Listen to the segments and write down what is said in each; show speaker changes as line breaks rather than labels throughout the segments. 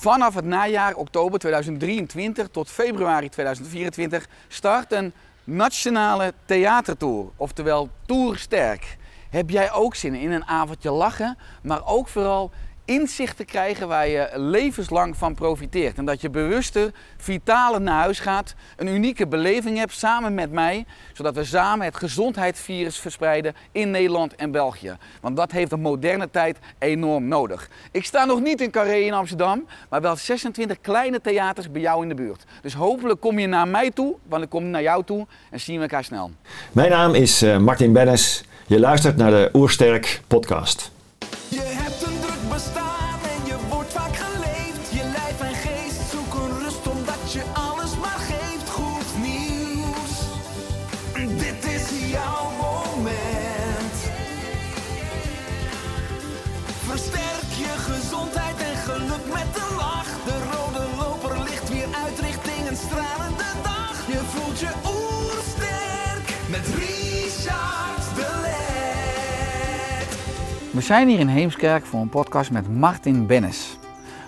Vanaf het najaar oktober 2023 tot februari 2024 start een nationale theatertour, oftewel Tour Sterk. Heb jij ook zin in een avondje lachen, maar ook vooral inzicht te krijgen waar je levenslang van profiteert. En dat je bewuster, vitaler naar huis gaat, een unieke beleving hebt samen met mij, zodat we samen het gezondheidsvirus verspreiden in Nederland en België. Want dat heeft de moderne tijd enorm nodig. Ik sta nog niet in Carré in Amsterdam, maar wel 26 kleine theaters bij jou in de buurt. Dus hopelijk kom je naar mij toe, want ik kom naar jou toe en zien we elkaar snel.
Mijn naam is uh, Martin Bennis. Je luistert naar de Oersterk podcast.
Je hebt een
We zijn hier in Heemskerk voor een podcast met Martin Bennis.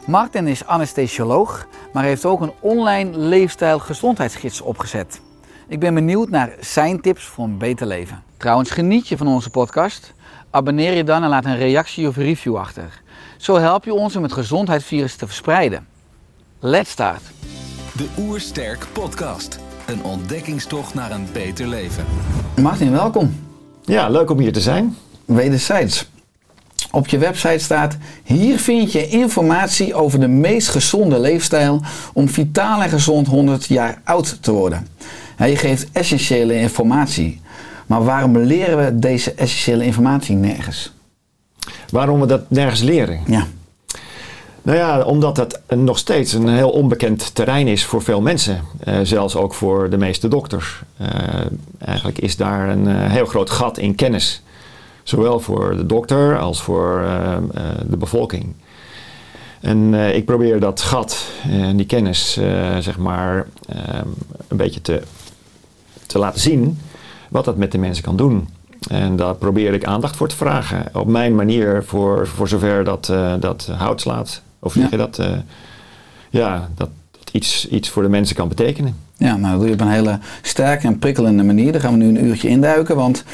Martin is anesthesioloog, maar heeft ook een online leefstijl gezondheidsgids opgezet. Ik ben benieuwd naar zijn tips voor een beter leven. Trouwens, geniet je van onze podcast? Abonneer je dan en laat een reactie of review achter. Zo help je ons om het gezondheidsvirus te verspreiden. Let's start!
De Oersterk Podcast. Een ontdekkingstocht naar een beter leven.
Martin, welkom.
Ja, leuk om hier te zijn.
Wederzijds. Op je website staat: Hier vind je informatie over de meest gezonde leefstijl om vitaal en gezond 100 jaar oud te worden. Je geeft essentiële informatie. Maar waarom leren we deze essentiële informatie nergens?
Waarom we dat nergens leren?
Ja,
Nou ja, omdat het nog steeds een heel onbekend terrein is voor veel mensen. Eh, zelfs ook voor de meeste dokters. Eh, eigenlijk is daar een eh, heel groot gat in kennis. Zowel voor de dokter als voor eh, eh, de bevolking. En eh, ik probeer dat gat en die kennis, eh, zeg maar, eh, een beetje te, te laten zien. Wat dat met de mensen kan doen. En daar probeer ik aandacht voor te vragen. Op mijn manier, voor, voor zover dat, dat hout slaat. Of
Ja.
je dat, eh, ja, dat, dat iets, iets voor de mensen kan betekenen.
ja nou dat doe je op een hele sterke en prikkelende manier. Daar gaan we nu een uurtje induiken. Want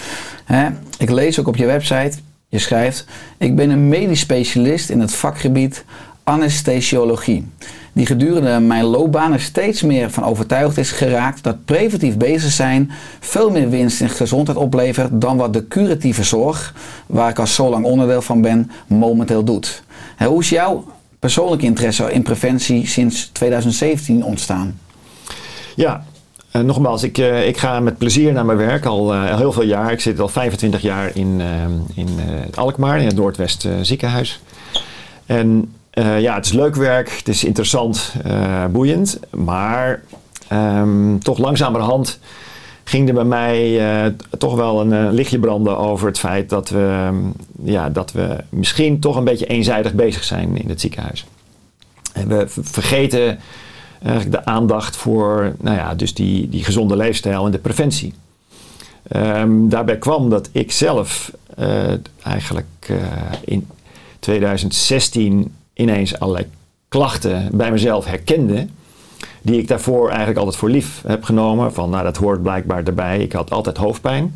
ik lees ook op je website, je schrijft: Ik ben een medisch specialist in het vakgebied anesthesiologie. Die gedurende mijn loopbaan er steeds meer van overtuigd is geraakt dat preventief bezig zijn veel meer winst in gezondheid oplevert dan wat de curatieve zorg, waar ik al zo lang onderdeel van ben, momenteel doet. Hè, hoe is jouw persoonlijke interesse in preventie sinds 2017 ontstaan?
Ja, eh, nogmaals, ik, eh, ik ga met plezier naar mijn werk al eh, heel veel jaar. Ik zit al 25 jaar in, eh, in het Alkmaar, in het Noordwest ziekenhuis. En ja, het is leuk werk, het is interessant, boeiend. Maar ehm, toch langzamerhand ging er bij mij toch wel een lichtje branden over het feit dat we, ehm, ja, dat we misschien toch een beetje eenzijdig bezig zijn in het ziekenhuis. En we vergeten eigenlijk de aandacht voor nou ja, dus die, die gezonde leefstijl en de preventie. Ehm, daarbij kwam dat ik zelf eh, eigenlijk eh, in 2016 ineens allerlei klachten bij mezelf herkende. Die ik daarvoor eigenlijk altijd voor lief heb genomen. Van nou, dat hoort blijkbaar erbij. Ik had altijd hoofdpijn.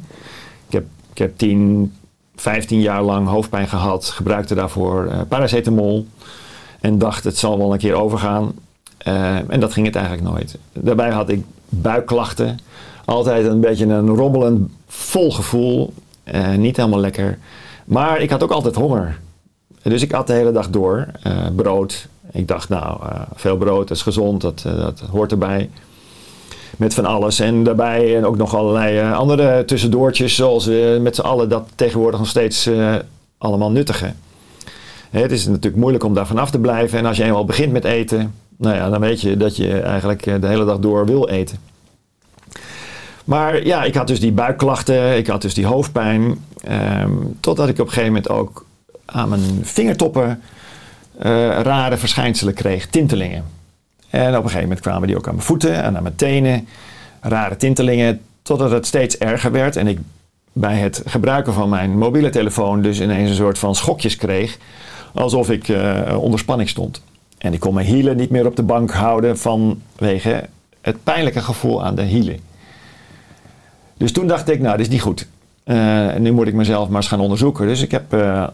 Ik heb, ik heb 10, 15 jaar lang hoofdpijn gehad. Gebruikte daarvoor eh, paracetamol. En dacht het zal wel een keer overgaan. Eh, en dat ging het eigenlijk nooit. Daarbij had ik buikklachten. Altijd een beetje een rommelend vol gevoel. Eh, niet helemaal lekker. Maar ik had ook altijd honger. Dus ik at de hele dag door. eh, brood. Ik dacht, nou, veel brood, is gezond, dat, dat hoort erbij. Met van alles. En daarbij ook nog allerlei andere tussendoortjes, zoals met z'n allen dat tegenwoordig nog steeds allemaal nuttigen. Hè, het is natuurlijk moeilijk om daar vanaf te blijven. En als je eenmaal begint met eten, nou ja, dan weet je dat je eigenlijk eh, de hele dag door wil eten. Maar ja, ik had dus die buikklachten, ik had dus die hoofdpijn. ehm, totdat ik op een gegeven moment ook aan mijn vingertoppen eh, rare verschijnselen kreeg, tintelingen. En op een gegeven moment kwamen die ook aan mijn voeten en aan mijn tenen. Rare tintelingen, totdat het steeds erger werd. En ik bij het gebruiken van mijn mobiele telefoon dus ineens een soort van schokjes kreeg. Alsof ik eh, onder spanning stond. En ik kon mijn hielen niet meer op de bank houden vanwege het pijnlijke gevoel aan de hielen. Dus toen dacht ik, nou, dit is niet goed. Eh, nu moet ik mezelf maar eens gaan onderzoeken. Dus ik heb eh, eh,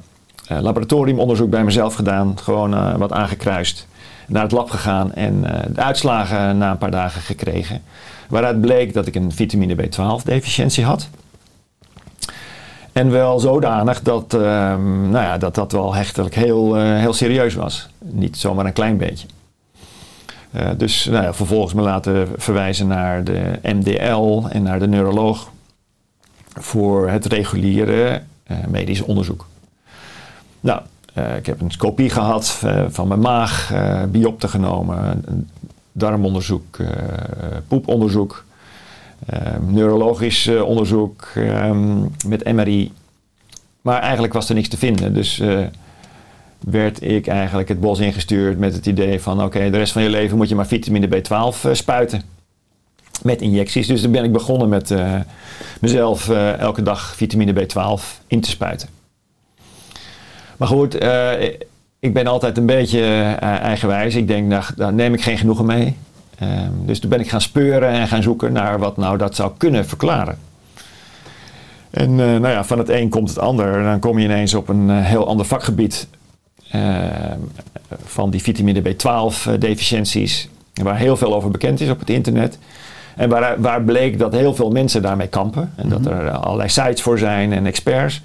laboratoriumonderzoek bij mezelf gedaan. Gewoon wat aangekruist. Naar het lab gegaan en de uitslagen na een paar dagen gekregen. Waaruit bleek dat ik een vitamine B12 deficiëntie had. En wel zodanig dat, ehm, nou ja, dat dat wel hechtelijk heel, eh, heel serieus was. Niet zomaar een klein beetje. Eh, dus nou ja, vervolgens me laten verwijzen naar de MDL en naar de neuroloog voor het reguliere eh, medisch onderzoek. Nou, ik heb een scopie gehad eh, van mijn maag, biopte genomen, darmonderzoek, poeponderzoek, neurologisch eh, onderzoek ehm, met MRI. Maar eigenlijk was er niks te vinden. Dus eh, werd ik eigenlijk het bos ingestuurd met het idee van... oké, de rest van je leven moet je maar vitamine B12 eh, spuiten. Met injecties. Dus toen ben ik begonnen met mezelf elke dag vitamine B12 in te spuiten. Maar goed, ik ben altijd een beetje eigenwijs. Ik denk, nou, daar neem ik geen genoegen mee. Ehm, dus toen ben ik gaan speuren en gaan zoeken naar wat nou dat zou kunnen verklaren. En eh, nou ja, van het een komt het ander. En dan kom je ineens op een eh, heel ander vakgebied eh, van die vitamine B12 eh. Waar heel veel over bekend is op het internet. En waar, waar bleek dat heel veel mensen daarmee kampen. En dat er allerlei sites voor zijn en experts.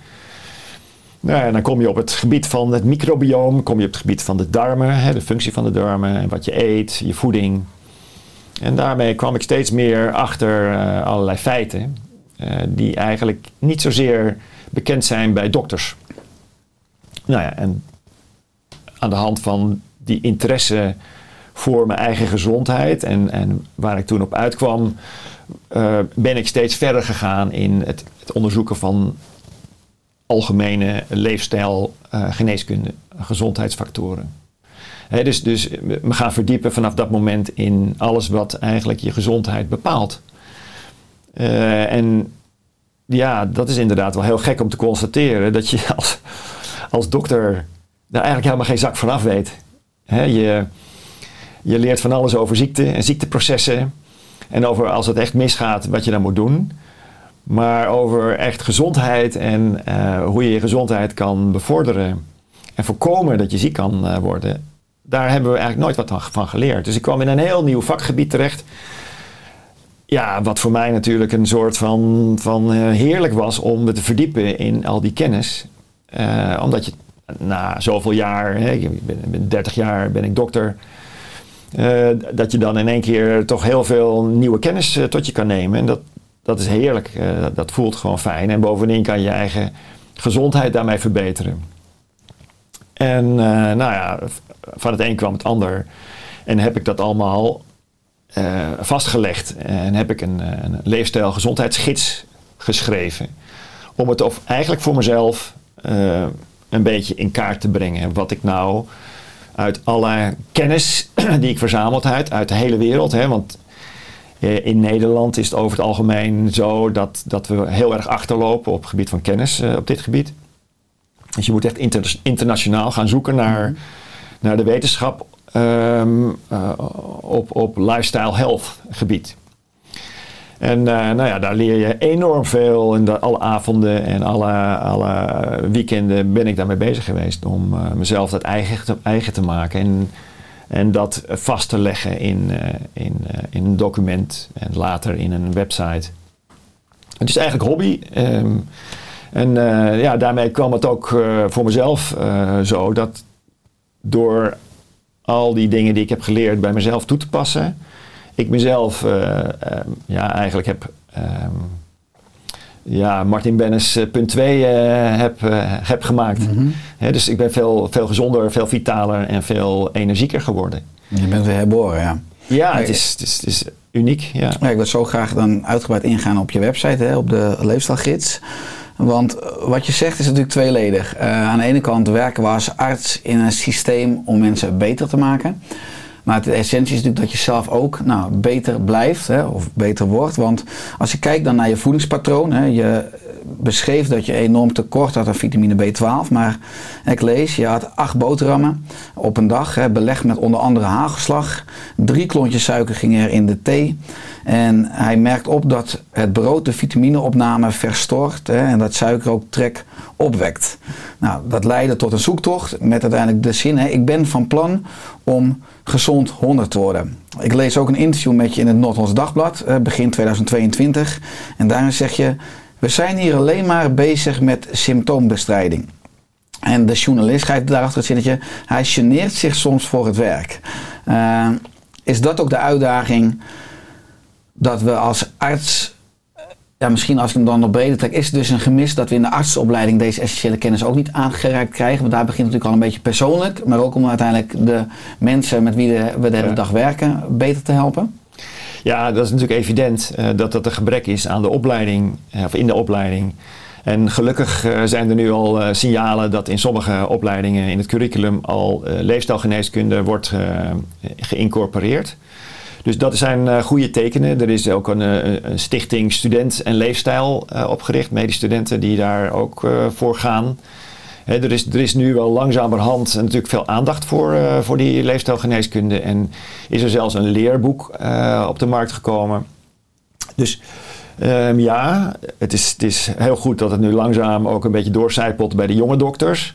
Nou, en dan kom je op het gebied van het microbioom, kom je op het gebied van de darmen, hè, de functie van de darmen en wat je eet, je voeding. En daarmee kwam ik steeds meer achter eh, allerlei feiten eh, die eigenlijk niet zozeer bekend zijn bij dokters. Nou ja, en aan de hand van die interesse voor mijn eigen gezondheid en, en waar ik toen op uitkwam, eh, ben ik steeds verder gegaan in het, het onderzoeken van algemene leefstijl, geneeskunde, gezondheidsfactoren. Dus, dus we gaan verdiepen vanaf dat moment in alles wat eigenlijk je gezondheid bepaalt. Eh, en ja, dat is inderdaad wel heel gek om te constateren dat je als, als dokter daar eigenlijk helemaal geen zak van af weet. Je, je leert van alles over ziekte en ziekteprocessen. En over als het echt misgaat, wat je dan moet doen. Maar over echt gezondheid en eh, hoe je je gezondheid kan bevorderen. En voorkomen dat je ziek kan eh, worden. Daar hebben we eigenlijk nooit wat van geleerd. Dus ik kwam in een heel nieuw vakgebied terecht. Ja, wat voor mij natuurlijk een soort van, van eh, heerlijk was om me te verdiepen in al die kennis. Eh, omdat je na zoveel jaar, hè, ik ben, ben 30 jaar ben ik dokter. eh, dat je dan in één keer toch heel veel nieuwe kennis tot je kan nemen. En dat, dat is heerlijk. Dat, dat voelt gewoon fijn. En bovendien kan je je eigen gezondheid daarmee verbeteren. En eh, nou ja, van het een kwam het ander. En heb ik dat allemaal eh, vastgelegd. En heb ik een, eh, een leefstijl gezondheidsgids geschreven. Om het of eigenlijk voor mezelf een beetje in kaart te brengen. Wat ik nou uit alle kennis die ik verzameld heb uit de hele wereld. Hè, want in Nederland is het over het algemeen zo dat, dat we heel erg achterlopen op het gebied van kennis op dit gebied. Dus je moet echt inter- internationaal gaan zoeken naar, naar de wetenschap ehm, eh, op, op lifestyle health gebied. En eh, nou ja, daar leer je enorm veel. En da- alle avonden en alle, alle weekenden ben ik daarmee bezig geweest om eh, mezelf dat eigen te, eigen te maken. En, en dat vast te leggen in, in, in een document en later in een website. Het is eigenlijk hobby. ehm, en eh, ja, daarmee kwam het ook eh, voor mezelf eh, zo dat door al die dingen die ik heb geleerd bij mezelf toe te passen, ik mezelf eh, ehm, ja, eigenlijk heb ehm, ja, Martin Bennis punt 2 eh, heb, heb gemaakt. Hè, dus ik ben veel, veel gezonder, veel vitaler en veel energieker geworden.
Je bent weer herboren, ja.
Ja, het is, het is, het is uniek. Ja.
Ja, ik wil zo graag dan uitgebreid ingaan op je website, hè, op de leefstijlgids. Want eh, wat je zegt is natuurlijk tweeledig. Eh, aan de ene kant werken we als arts in een systeem om mensen beter te maken. Maar de essentie is natuurlijk dat je zelf ook nou, beter blijft hè, of beter wordt. Want als je kijkt dan naar je voedingspatroon, hè, je beschreef dat je enorm tekort had aan vitamine B12. Maar ik lees, je had acht boterhammen op een dag, hè, belegd met onder andere hagelslag. Drie klontjes suiker gingen er in de thee. En hij merkt op dat het brood de vitamineopname verstoort hè, en dat suiker ook trek opwekt. Nou, dat leidde tot een zoektocht met uiteindelijk de zin, hè, ik ben van plan om gezond 100 te worden. Ik lees ook een interview met je in het Noord-Hollands Dagblad, begin 2022. En daarin zeg je, we zijn hier alleen maar bezig met symptoombestrijding. En de journalist schrijft daarachter het zinnetje, hij geneert zich soms voor het werk. Uh, is dat ook de uitdaging dat we als arts, ja, misschien als ik hem dan nog breder trek, is het dus een gemis dat we in de artsopleiding deze essentiële kennis ook niet aangereikt krijgen. Want daar begint het natuurlijk al een beetje persoonlijk, maar ook om uiteindelijk de mensen met wie we de hele dag werken beter te helpen.
Ja, dat is natuurlijk evident uh, dat dat een gebrek is aan de opleiding, uh, of in de opleiding. En gelukkig uh, zijn er nu al signalen dat in sommige opleidingen in het curriculum al leefstijlgeneeskunde wordt geïncorporeerd. Dus dat zijn goede tekenen. Er is ook een, een stichting Student en Leefstijl opgericht, medestudenten die daar ook voor gaan. Er, is, er is nu wel langzamerhand natuurlijk veel aandacht voor, uh, voor die leefstijlgeneeskunde. En is er zelfs een leerboek uh, op de markt gekomen. Dus um, ja, het is, het is heel goed dat het nu langzaam ook een beetje doorcijpelt bij de jonge dokters.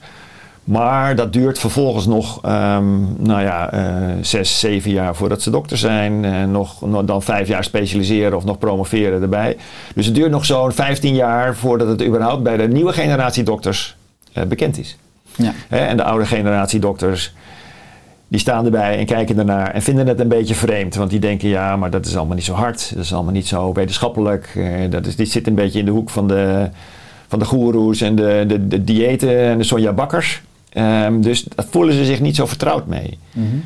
Maar dat duurt vervolgens nog, um, nou ja, uh, zes, zeven jaar voordat ze dokter zijn. En nog, nog, dan vijf jaar specialiseren of nog promoveren erbij. Dus het duurt nog zo'n 15 jaar voordat het überhaupt bij de nieuwe generatie dokters bekend is.
Ja.
Hè, en de oude generatie dokters, die staan erbij en kijken ernaar en vinden het een beetje vreemd. Want die denken, ja, maar dat is allemaal niet zo hard. Dat is allemaal niet zo wetenschappelijk. Uh, dat is, dit zit een beetje in de hoek van de, van de goeroes en de, de, de diëten en de Sonja Bakkers. Um, dus daar voelen ze zich niet zo vertrouwd mee.
Mm -hmm.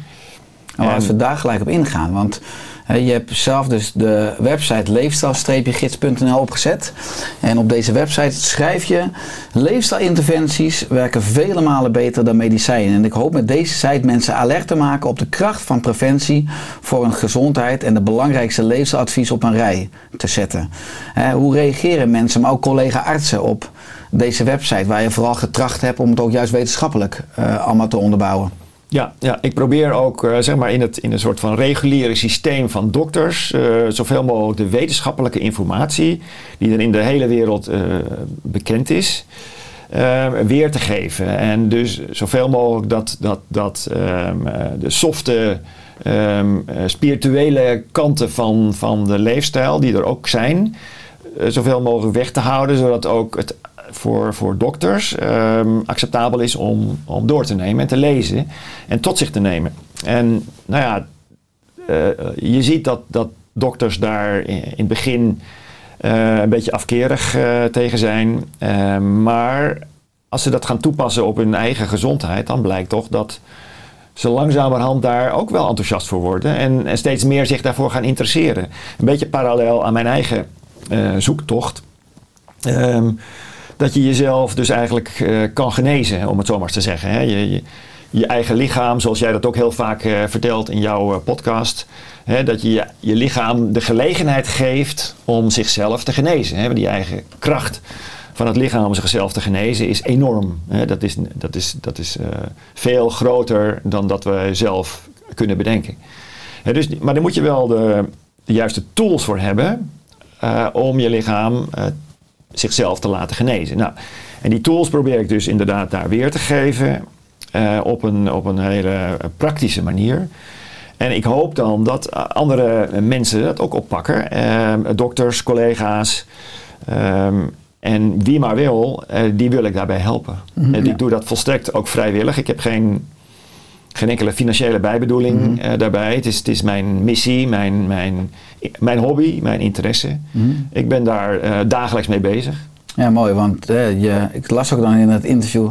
Nou, als we daar gelijk op ingaan, want je hebt zelf dus de website leefstijl-gids.nl opgezet. En op deze website schrijf je: leefstijlinterventies werken vele malen beter dan medicijnen. En ik hoop met deze site mensen alert te maken op de kracht van preventie voor een gezondheid en de belangrijkste leefstijladvies op een rij te zetten. Hoe reageren mensen, maar ook collega-artsen op deze website, waar je vooral getracht hebt om het ook juist wetenschappelijk uh, allemaal te onderbouwen?
Ja, ja, ik probeer ook uh, zeg maar in, het, in een soort van reguliere systeem van dokters uh, zoveel mogelijk de wetenschappelijke informatie die er in de hele wereld uh, bekend is, weer te geven. En dus zoveel mogelijk dat, dat, dat um, de softe, um, spirituele kanten van, van de leefstijl, die er ook zijn, zoveel mogelijk weg te houden, zodat ook het voor, voor dokters um, acceptabel is om, om door te nemen en te lezen en tot zich te nemen. En nou ja, uh, je ziet dat, dat dokters daar in, het begin uh, een beetje afkerig uh, tegen zijn. maar als ze dat gaan toepassen op hun eigen gezondheid, dan blijkt toch dat ze langzamerhand daar ook wel enthousiast voor worden en, steeds meer zich daarvoor gaan interesseren. Een beetje parallel aan mijn eigen zoektocht. Um, dat je jezelf dus eigenlijk uh, kan genezen, om het zo maar te zeggen. Hè? Je, je, eigen lichaam, zoals jij dat ook heel vaak uh, vertelt in jouw uh, podcast. Hè? Dat je, je je lichaam de gelegenheid geeft om zichzelf te genezen. Hè? Die eigen kracht van het lichaam om zichzelf te genezen is enorm. Hè? Dat is, dat is, dat is veel groter dan dat we zelf kunnen bedenken. Hè? Dus, maar daar moet je wel de, de juiste tools voor hebben om je lichaam zichzelf te laten genezen. Nou, en die tools probeer ik dus inderdaad daar weer te geven uh, op, een, op een hele praktische manier. En ik hoop dan dat andere mensen dat ook oppakken. Uh, dokters, collega's. Um, en wie maar wil, uh, die wil ik daarbij helpen. Mm, en ja. ik doe dat volstrekt ook vrijwillig. Ik heb geen, geen enkele financiële bijbedoeling mm. uh, daarbij. Het is, het is mijn missie, mijn, mijn, mijn hobby, mijn interesse. Mm. Ik ben daar uh, dagelijks mee bezig.
Ja, mooi, want eh, je, ik las ook dan in het interview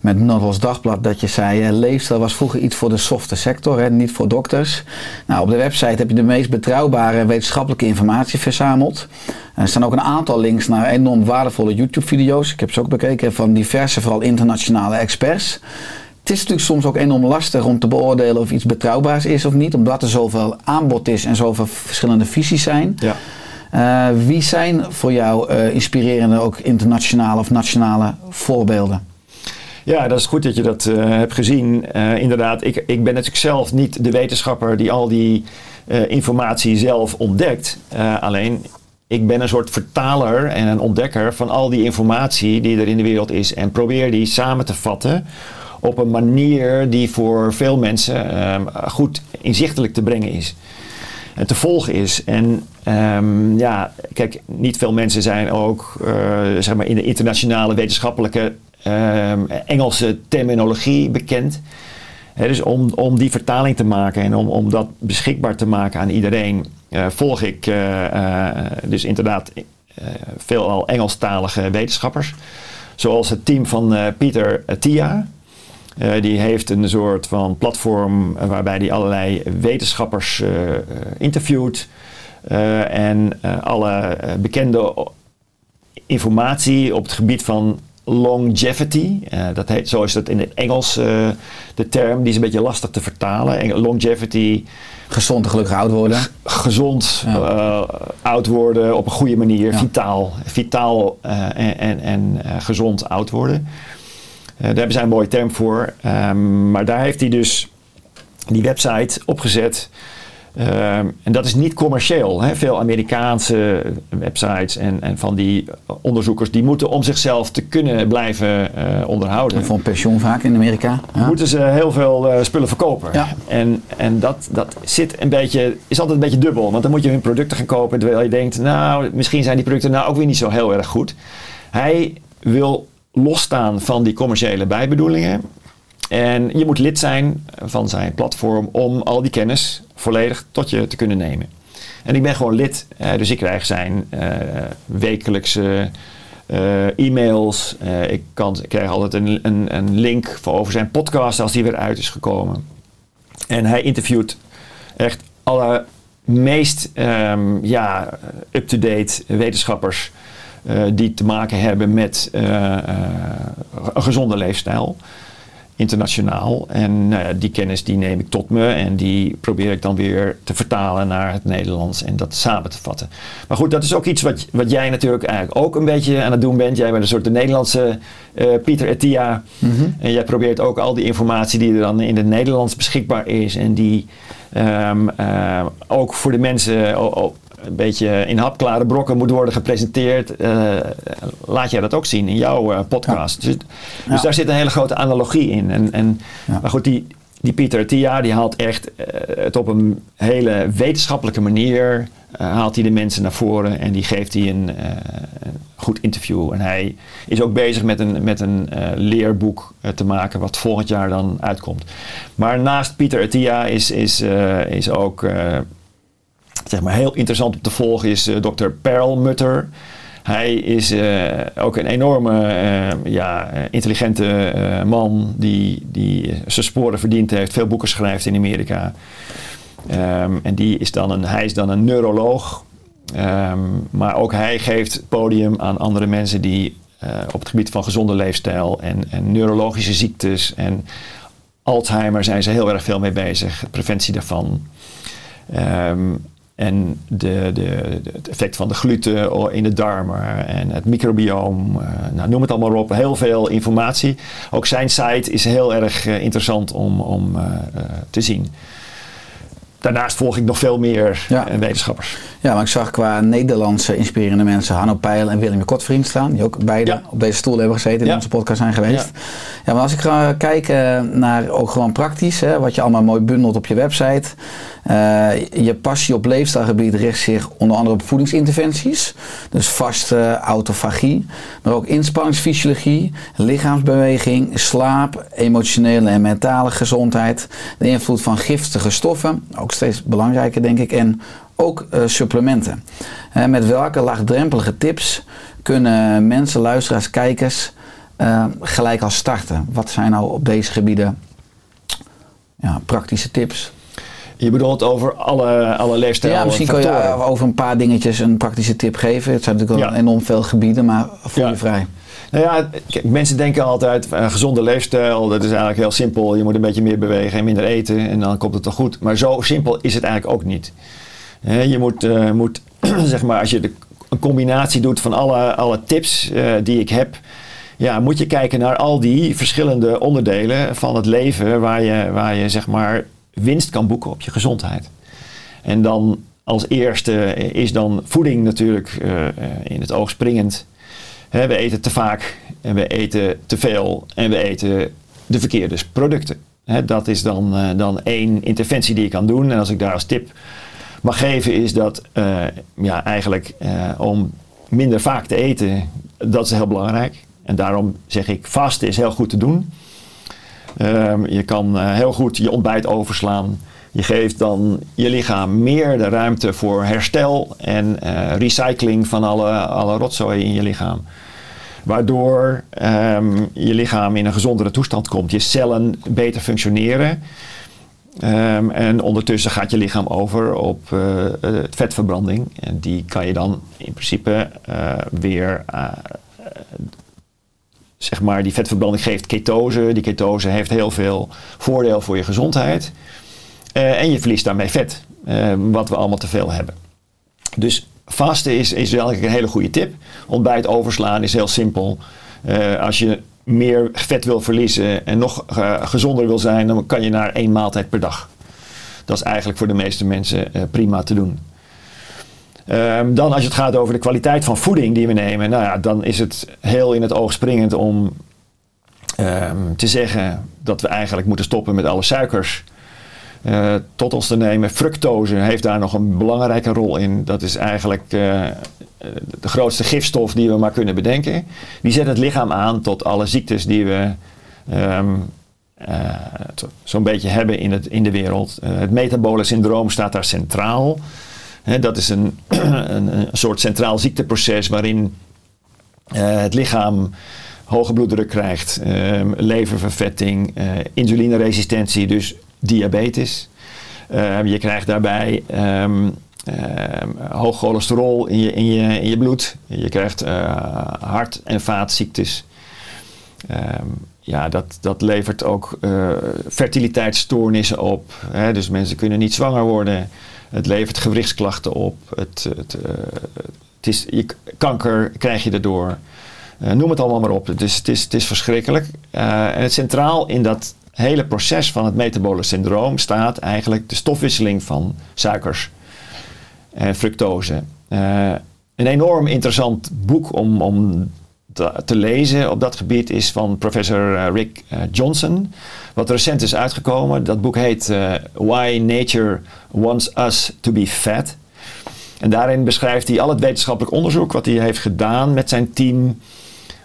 met Noordels Dagblad dat je zei, eh, leefstijl was vroeger iets voor de softe sector, hè, niet voor dokters. Nou, op de website heb je de meest betrouwbare wetenschappelijke informatie verzameld. Er staan ook een aantal links naar enorm waardevolle YouTube-video's. Ik heb ze ook bekeken van diverse, vooral internationale experts. Het is natuurlijk soms ook enorm lastig om te beoordelen of iets betrouwbaars is of niet, omdat er zoveel aanbod is en zoveel verschillende visies zijn.
Ja.
Eh, wie zijn voor jou eh, inspirerende, ook internationale of nationale voorbeelden?
Ja, dat is goed dat je dat eh, hebt gezien. Inderdaad, ik, ik ben natuurlijk zelf niet de wetenschapper die al die informatie zelf ontdekt. Alleen, ik ben een soort vertaler en een ontdekker van al die informatie die er in de wereld is. En probeer die samen te vatten op een manier die voor veel mensen ehm, goed inzichtelijk te brengen is. En te volgen is. En ehm, ja, kijk, niet veel mensen zijn ook eh, zeg maar in de internationale wetenschappelijke ehm, Engelse terminologie bekend. Dus om, om die vertaling te maken en om, om dat beschikbaar te maken aan iedereen, eh, volg ik eh, dus inderdaad veelal Engelstalige wetenschappers. Zoals het team van Pieter Tia. Eh, die heeft een soort van platform waarbij hij allerlei wetenschappers eh, eh, interviewt. en alle bekende informatie op het gebied van longevity. dat heet, zo is dat in het Engels de term. Die is een beetje lastig te vertalen. Longevity,
Gezond en gelukkig oud worden.
gezond,
Ja.
oud worden op een goede manier,
Ja.
vitaal. Vitaal en, en, en gezond oud worden. Eh, daar hebben zij een mooie term voor. Ehm, maar daar heeft hij dus die website opgezet. Ehm, en dat is niet commercieel. Hè. Veel Amerikaanse websites en, en van die onderzoekers... die moeten om zichzelf te kunnen blijven eh, onderhouden
Voor een pensioen vaak in Amerika. Ja.
moeten ze heel veel eh, spullen verkopen.
Ja.
En, en dat, dat zit een beetje, is altijd een beetje dubbel. Want dan moet je hun producten gaan kopen. Terwijl je denkt, nou, misschien zijn die producten nou ook weer niet zo heel erg goed. Hij wil losstaan van die commerciële bijbedoelingen. En je moet lid zijn van zijn platform om al die kennis volledig tot je te kunnen nemen. En ik ben gewoon lid, eh, dus ik krijg zijn eh, wekelijkse eh, e-mails. Ik, kan, ik krijg altijd een, een, een link voor over zijn podcast als die weer uit is gekomen. En hij interviewt echt alle meest ehm, ja, up-to-date wetenschappers die te maken hebben met eh, eh, een gezonde leefstijl internationaal. En nou die kennis die neem ik tot me en die probeer ik dan weer te vertalen naar het Nederlands en dat samen te vatten. Maar goed, dat is ook iets wat, wat jij natuurlijk eigenlijk ook een beetje aan het doen bent. Jij bent een soort de Nederlandse eh, Pieter Etia. En jij probeert ook al die informatie die er dan in het Nederlands beschikbaar is en die ehm, eh, ook voor de mensen een beetje in hapklare brokken moet worden gepresenteerd. eh, laat jij dat ook zien in jouw eh, podcast. Dus, dus
Ja.
daar zit een hele grote analogie in. En, en,
Ja.
Maar goed, die, die Pieter Tia die haalt echt eh, het op een hele wetenschappelijke manier. haalt hij de mensen naar voren en die geeft hij een, een goed interview. En hij is ook bezig met een, met een leerboek te maken wat volgend jaar dan uitkomt. Maar naast Pieter Tia is, is, is ook zeg maar heel interessant om te volgen is eh, Dr. Perlmutter. Hij is eh, ook een enorme, eh, ja, intelligente man die, die zijn sporen verdiend heeft, veel boeken schrijft in Amerika. Ehm, en die is dan een, hij is dan een neuroloog. Ehm, maar ook hij geeft podium aan andere mensen die op het gebied van gezonde leefstijl en, en neurologische ziektes en Alzheimer zijn ze heel erg veel mee bezig, preventie daarvan. Ehm, en de, de, het effect van de gluten in de darmen en het microbioom. eh, nou, noem het allemaal op. Heel veel informatie. Ook zijn site is heel erg eh, interessant om, om eh, te zien. Daarnaast volg ik nog veel meer
Ja.
eh, wetenschappers.
Ja, maar ik zag qua Nederlandse inspirerende mensen Hanno Peil en Willem Kotvriend staan. Die ook beide
Ja.
op deze stoel hebben gezeten in
Ja.
onze podcast zijn geweest. Ja. maar als ik ga kijken naar ook gewoon praktisch, hè, wat je allemaal mooi bundelt op je website. Eh, je passie op leefstijlgebied richt zich onder andere op voedingsinterventies. Dus vaste autofagie, maar ook inspanningsfysiologie, lichaamsbeweging, slaap, emotionele en mentale gezondheid. De invloed van giftige stoffen, ook steeds belangrijker denk ik. En ook eh, supplementen. Met welke laagdrempelige tips kunnen mensen, luisteraars, kijkers eh, gelijk al starten? Wat zijn nou op deze gebieden ja, praktische tips?
Je bedoelt over alle, alle leefstijl
ja, misschien kan je over een paar dingetjes een praktische tip geven. Het zijn natuurlijk wel
Ja.
enorm veel gebieden, maar voel je
Ja.
vrij.
Nou ja, mensen denken altijd, een gezonde leefstijl, dat is eigenlijk heel simpel. Je moet een beetje meer bewegen en minder eten en dan komt het toch goed. Maar zo simpel is het eigenlijk ook niet. Je moet, eh, moet zeg maar, als je de, een combinatie doet van alle, alle tips eh, die ik heb, ja, moet je kijken naar al die verschillende onderdelen van het leven waar je, waar je zeg maar winst kan boeken op je gezondheid. En dan als eerste is dan voeding natuurlijk eh, in het oog springend. We eten te vaak en we eten te veel en we eten de verkeerde producten. Dat is dan, eh, dan één interventie die je kan doen. En als ik daar als tip mag geven is dat eh, ja, eigenlijk eh, om minder vaak te eten, dat is heel belangrijk. En daarom zeg ik vasten is heel goed te doen. Ehm, je kan heel goed je ontbijt overslaan. Je geeft dan je lichaam meer de ruimte voor herstel en eh, recycling van alle, alle rotzooi in je lichaam. Waardoor ehm, je lichaam in een gezondere toestand komt. Je cellen beter functioneren. Ehm, en ondertussen gaat je lichaam over op eh, vetverbranding. En die kan je dan in principe eh, weer zeg maar, die vetverbranding geeft ketose. Die ketose heeft heel veel voordeel voor je gezondheid. Eh, en je verliest daarmee vet, eh, wat we allemaal te veel hebben. Dus vasten is, is een hele goede tip. Ontbijt overslaan is heel simpel. Eh, als je meer vet wil verliezen en nog gezonder wil zijn, dan kan je naar één maaltijd per dag. Dat is eigenlijk voor de meeste mensen prima te doen. Ehm, dan als het gaat over de kwaliteit van voeding die we nemen, nou ja, dan is het heel in het oog springend om ehm, te zeggen dat we eigenlijk moeten stoppen met alle suikers. Eh, tot ons te nemen. Fructose heeft daar nog een belangrijke rol in. Dat is eigenlijk eh, de grootste gifstof die we maar kunnen bedenken. Die zet het lichaam aan tot alle ziektes die we eh, to- zo'n beetje hebben in, het, in de wereld. Het metabole syndroom staat daar centraal. Dat is een, een, soort centraal ziekteproces waarin het lichaam hoge bloeddruk krijgt, ehm, leververvetting, insulineresistentie, dus diabetes. Ehm, je krijgt daarbij ehm, hoog cholesterol in je, in, je, in je bloed. Je krijgt eh, hart- en vaatziektes. Ja, dat, dat levert ook eh, fertiliteitsstoornissen op. Hè? Dus mensen kunnen niet zwanger worden. Het levert gewrichtsklachten op. Het, het, eh, het is, je, kanker krijg je erdoor. Noem het allemaal maar op. Is, het is, het is verschrikkelijk. En het centraal in dat hele proces van het metabole syndroom staat eigenlijk de stofwisseling van suikers en fructose. Eh, een enorm interessant boek om, om te, lezen op dat gebied is van professor eh, Rick eh, Johnson. Wat recent is uitgekomen. Dat boek heet Why Nature Wants Us to Be Fat. En daarin beschrijft hij al het wetenschappelijk onderzoek wat hij heeft gedaan met zijn team.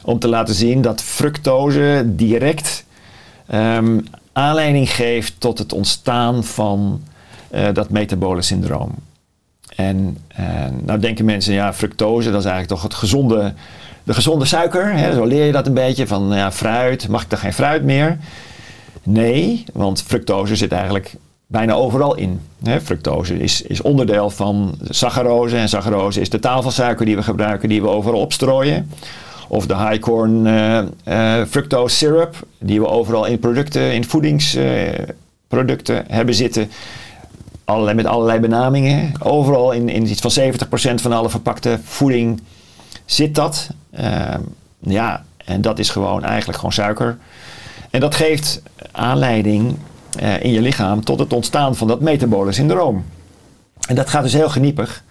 Om te laten zien dat fructose direct ehm, aanleiding geeft tot het ontstaan van eh, dat metabole syndroom. En eh, nou denken mensen, ja, fructose, dat is eigenlijk toch het gezonde, de gezonde suiker. Hè? Zo leer je dat een beetje van ja, fruit, mag ik dan geen fruit meer? Nee, want fructose zit eigenlijk bijna overal in. Hè? Fructose is, is onderdeel van saccharose. En saccharose is de tafelsuiker die we gebruiken, die we overal opstrooien. Of de high corn eh, eh, fructose syrup, die we overal in producten, in voedingsproducten hebben zitten. Allerlei, met allerlei benamingen. Overal in, in iets van 70% van alle verpakte voeding zit dat. Ehm, ja, en dat is gewoon eigenlijk gewoon suiker. En dat geeft aanleiding eh, in je lichaam tot het ontstaan van dat metabole syndroom. En dat gaat dus heel geniepig.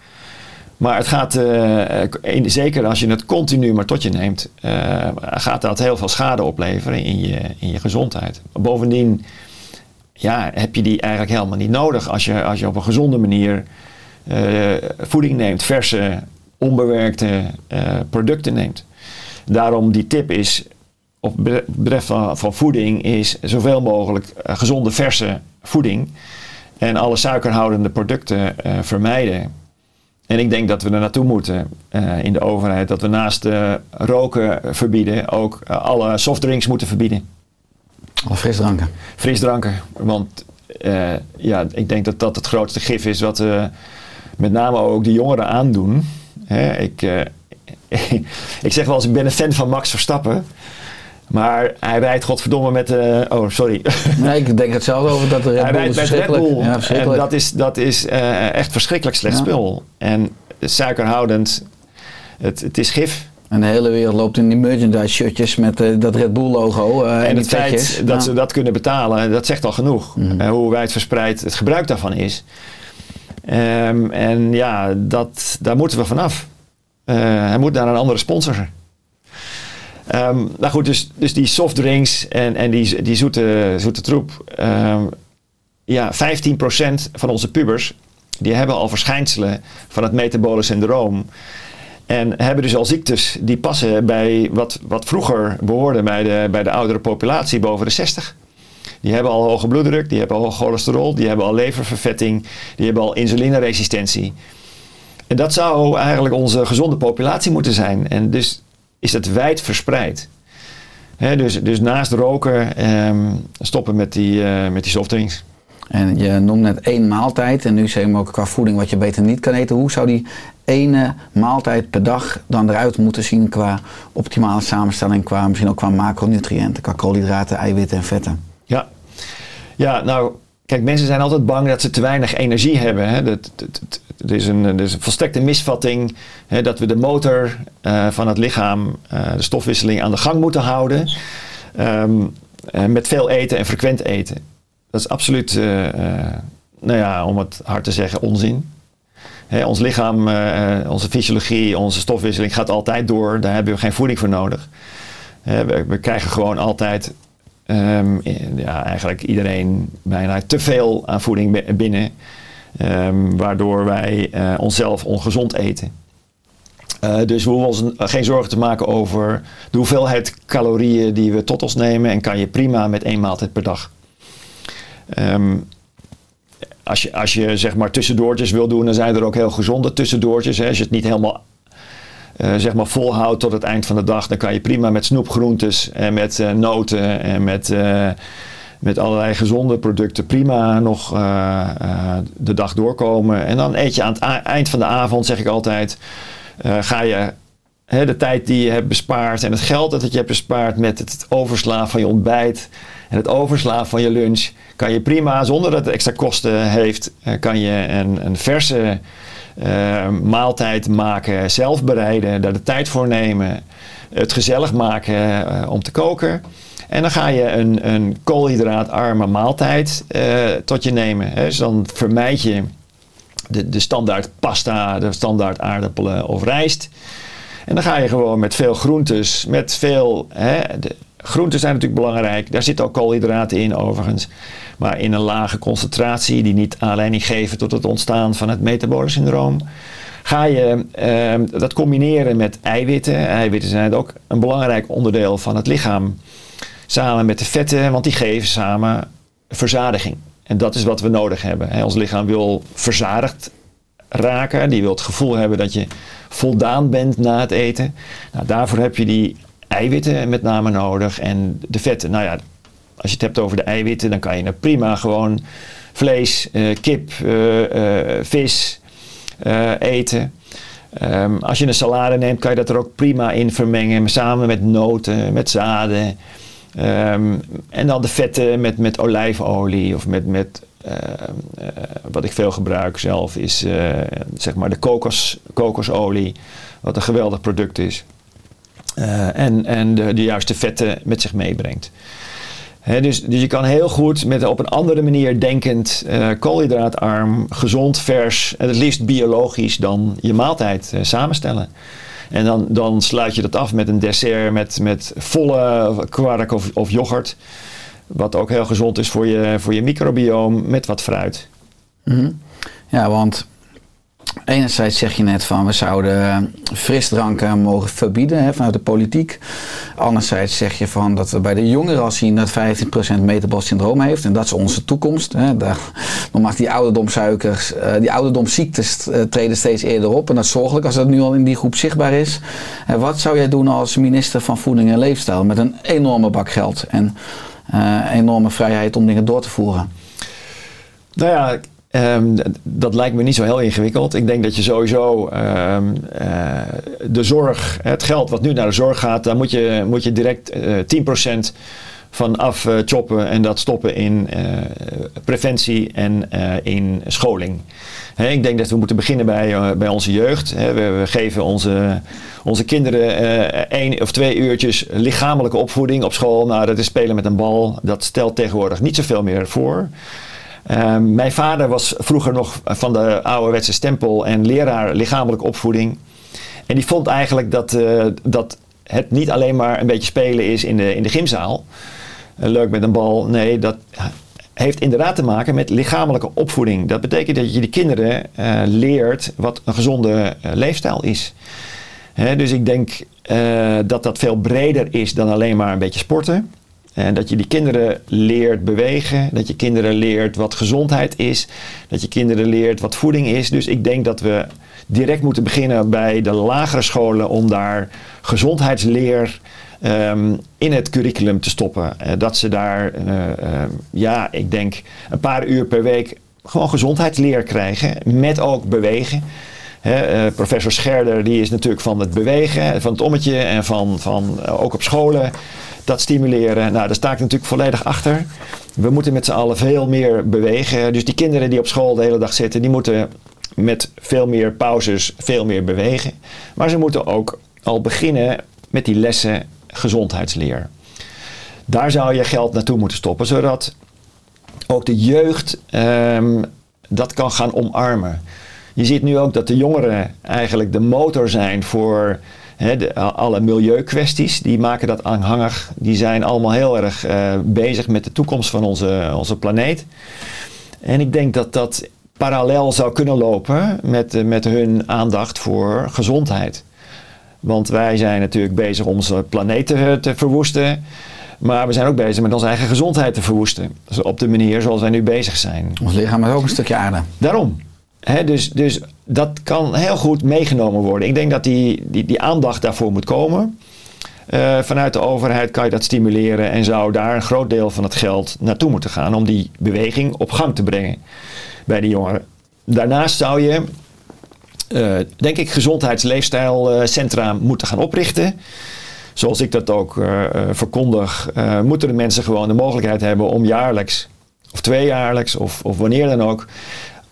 Maar het gaat, eh, zeker als je het continu maar tot je neemt, eh, gaat dat heel veel schade opleveren in je, in je gezondheid. Bovendien ja, heb je die eigenlijk helemaal niet nodig als je, als je op een gezonde manier eh, voeding neemt, verse, onbewerkte producten neemt. Daarom die tip is, op betreft van, van voeding, is zoveel mogelijk gezonde, verse voeding. En alle suikerhoudende producten vermijden. En ik denk dat we er naartoe moeten eh, in de overheid. Dat we naast eh, roken verbieden ook eh, alle softdrinks moeten verbieden.
Alle frisdranken.
Frisdranken. Want ja, ik denk dat dat het grootste gif is wat we met name ook de jongeren aandoen. Hè, ik, ik zeg wel eens, ik ben een fan van Max Verstappen. Maar hij rijdt godverdomme met... eh, oh, sorry.
Nee, ik denk hetzelfde over dat de Red
hij
Bull
rijdt
is
met Red. Bull.
Ja,
en dat is, dat is eh, echt verschrikkelijk slecht
Ja.
spul. En suikerhoudend, het, het is gif.
En de hele wereld loopt in die merchandise shirtjes met eh, dat Red Bull logo. en
En het feit
petjes.
dat
Ja.
ze dat kunnen betalen, dat zegt al genoeg.
Mhm.
Hoe wijd verspreid het gebruik daarvan is. Ehm, en ja, dat, daar moeten we vanaf. Hij moet naar een andere sponsor. Ehm, nou goed, dus, dus die softdrinks en, en die, die zoete, zoete troep. Ehm, ja, 15% van onze pubers, die hebben al verschijnselen van het metabole syndroom. En hebben dus al ziektes die passen bij wat, wat vroeger behoorde bij de, bij de oudere populatie boven de 60. Die hebben al hoge bloeddruk, die hebben al hoog cholesterol, die hebben al leververvetting, die hebben al insulineresistentie. En dat zou eigenlijk onze gezonde populatie moeten zijn. En dus is het wijd verspreid. Dus, dus naast roken ehm, stoppen met die, eh, met die softdrinks.
En je noemt net één maaltijd. En nu zeg je me ook qua voeding wat je beter niet kan eten. Hoe zou die ene maaltijd per dag dan eruit moeten zien qua optimale samenstelling? Qua, misschien ook qua macronutriënten, qua koolhydraten, eiwitten en vetten.
Ja. ja, nou, kijk, mensen zijn altijd bang dat ze te weinig energie hebben. Hè. Dat, dat, dat- is een, er is een volstrekte misvatting hè, dat we de motor eh, van het lichaam, eh, de stofwisseling, aan de gang moeten houden. Ehm, eh, met veel eten en frequent eten. Dat is absoluut, nou ja, om het hard te zeggen, onzin. Hè, ons lichaam, onze fysiologie, onze stofwisseling gaat altijd door. Daar hebben we geen voeding voor nodig. We krijgen gewoon altijd Ehm, ja, eigenlijk iedereen bijna te veel aan voeding bi- binnen. Ehm, waardoor wij eh, onszelf ongezond eten. Eh, dus we hoeven ons geen zorgen te maken over de hoeveelheid calorieën die we tot ons nemen. En kan je prima met één maaltijd per dag. Ehm, als, je, als je zeg maar tussendoortjes wil doen, dan zijn er ook heel gezonde tussendoortjes. Hè. Als je het niet helemaal eh, zeg maar volhoudt tot het eind van de dag, dan kan je prima met snoepgroentes en met eh, noten en met, eh, met allerlei gezonde producten prima nog de dag doorkomen. En dan eet je aan het eind van de avond, zeg ik altijd, ga je hè, de tijd die je hebt bespaard en het geld dat je hebt bespaard met het overslaan van je ontbijt en het overslaan van je lunch, kan je prima, zonder dat het extra kosten heeft, kan je een, een verse eh, maaltijd maken, zelf bereiden, daar de tijd voor nemen, het gezellig maken eh, om te koken. En dan ga je een, een koolhydraatarme maaltijd eh, tot je nemen. Hè. Dus dan vermijd je de, de standaard pasta, de standaard aardappelen of rijst. En dan ga je gewoon met veel groentes, met veel. Hè, de, groenten zijn natuurlijk belangrijk, daar zitten ook koolhydraten in overigens. Maar in een lage concentratie, die niet aanleiding geven tot het ontstaan van het metabole syndroom. Ga je ehm, dat combineren met eiwitten. Eiwitten zijn ook een belangrijk onderdeel van het lichaam. Samen met de vetten, want die geven samen verzadiging. En dat is wat we nodig hebben. Ons lichaam wil verzadigd raken. Die wil het gevoel hebben dat je voldaan bent na het eten. Nou, daarvoor heb je die eiwitten met name nodig en de vetten. Nou ja, als je het hebt over de eiwitten, dan kan je er prima gewoon vlees, eh, kip, eh, eh, vis eten. Ehm, als je een salade neemt, kan je dat er ook prima in vermengen, samen met noten, met zaden. Ehm, en dan de vetten met, met olijfolie of met, met wat ik veel gebruik zelf is zeg maar de kokos, kokosolie, wat een geweldig product is. Eh, en en de, juiste vetten met zich meebrengt. Dus, dus je kan heel goed met op een andere manier denkend, eh, koolhydraatarm, gezond, vers en het liefst biologisch dan je maaltijd eh, samenstellen. En dan, dan sluit je dat af met een dessert met, met volle kwark of, of yoghurt. Wat ook heel gezond is voor je, voor je microbioom met wat fruit.
Mhm. Ja, want Enerzijds zeg je net van we zouden frisdranken mogen verbieden hè, vanuit de politiek. Anderzijds zeg je van dat we bij de jongeren al zien dat 15% metabol syndroom heeft. En dat is onze toekomst. Hè. Daar, die ouderdomsuikers, uh, die ouderdomsziektes uh, treden steeds eerder op. En dat is zorgelijk als dat nu al in die groep zichtbaar is. En wat zou jij doen als minister van Voeding en Leefstijl met een enorme bak geld en uh, enorme vrijheid om dingen door te voeren?
Nou ja, Um, dat lijkt me niet zo heel ingewikkeld. Ik denk dat je sowieso um, uh, de zorg, het geld wat nu naar de zorg gaat, daar moet je, moet je direct uh, 10% van af uh, choppen en dat stoppen in uh, preventie en in scholing. Ik denk dat we moeten beginnen bij, bij onze jeugd. We, geven onze, onze kinderen één of twee uurtjes lichamelijke opvoeding op school. Nou, dat is spelen met een bal. Dat stelt tegenwoordig niet zoveel meer voor. Um, mijn vader was vroeger nog van de ouderwetse stempel en leraar lichamelijke opvoeding. En die vond eigenlijk dat, uh, dat het niet alleen maar een beetje spelen is in de, in de gymzaal. Leuk met een bal. Nee, dat heeft inderdaad te maken met lichamelijke opvoeding. Dat betekent dat je de kinderen uh, leert wat een gezonde leefstijl is. Dus ik denk dat dat veel breder is dan alleen maar een beetje sporten. En dat je die kinderen leert bewegen, dat je kinderen leert wat gezondheid is, dat je kinderen leert wat voeding is. Dus ik denk dat we direct moeten beginnen bij de lagere scholen om daar gezondheidsleer um, in het curriculum te stoppen. Uh, dat ze daar, uh, uh, ja, ik denk een paar uur per week gewoon gezondheidsleer krijgen, met ook bewegen. He, professor Scherder die is natuurlijk van het bewegen, van het ommetje en van, van ook op scholen dat stimuleren. Nou, daar sta ik natuurlijk volledig achter. We moeten met z'n allen veel meer bewegen. Dus die kinderen die op school de hele dag zitten, die moeten met veel meer pauzes veel meer bewegen. Maar ze moeten ook al beginnen met die lessen gezondheidsleer. Daar zou je geld naartoe moeten stoppen, zodat ook de jeugd um, dat kan gaan omarmen. Je ziet nu ook dat de jongeren eigenlijk de motor zijn voor de, alle milieukwesties, die maken dat aanhangig. Die zijn allemaal heel erg uh, bezig met de toekomst van onze, onze planeet. En ik denk dat dat parallel zou kunnen lopen met, met hun aandacht voor gezondheid. Want wij zijn natuurlijk bezig om onze planeet te, te verwoesten. Maar we zijn ook bezig met onze eigen gezondheid te verwoesten. Dus op de manier zoals wij nu bezig zijn.
Ons lichaam is ook een stukje aarde.
Daarom. Dus, dus dat kan heel goed meegenomen worden. Ik denk dat die, die, die aandacht daarvoor moet komen. Uh, vanuit de overheid kan je dat stimuleren en zou daar een groot deel van het geld naartoe moeten gaan om die beweging op gang te brengen bij de jongeren. Daarnaast zou je, uh, denk ik, gezondheidsleefstijlcentra moeten gaan oprichten. Zoals ik dat ook uh, verkondig, moeten de mensen gewoon de mogelijkheid hebben om jaarlijks of tweejaarlijks of, of wanneer dan ook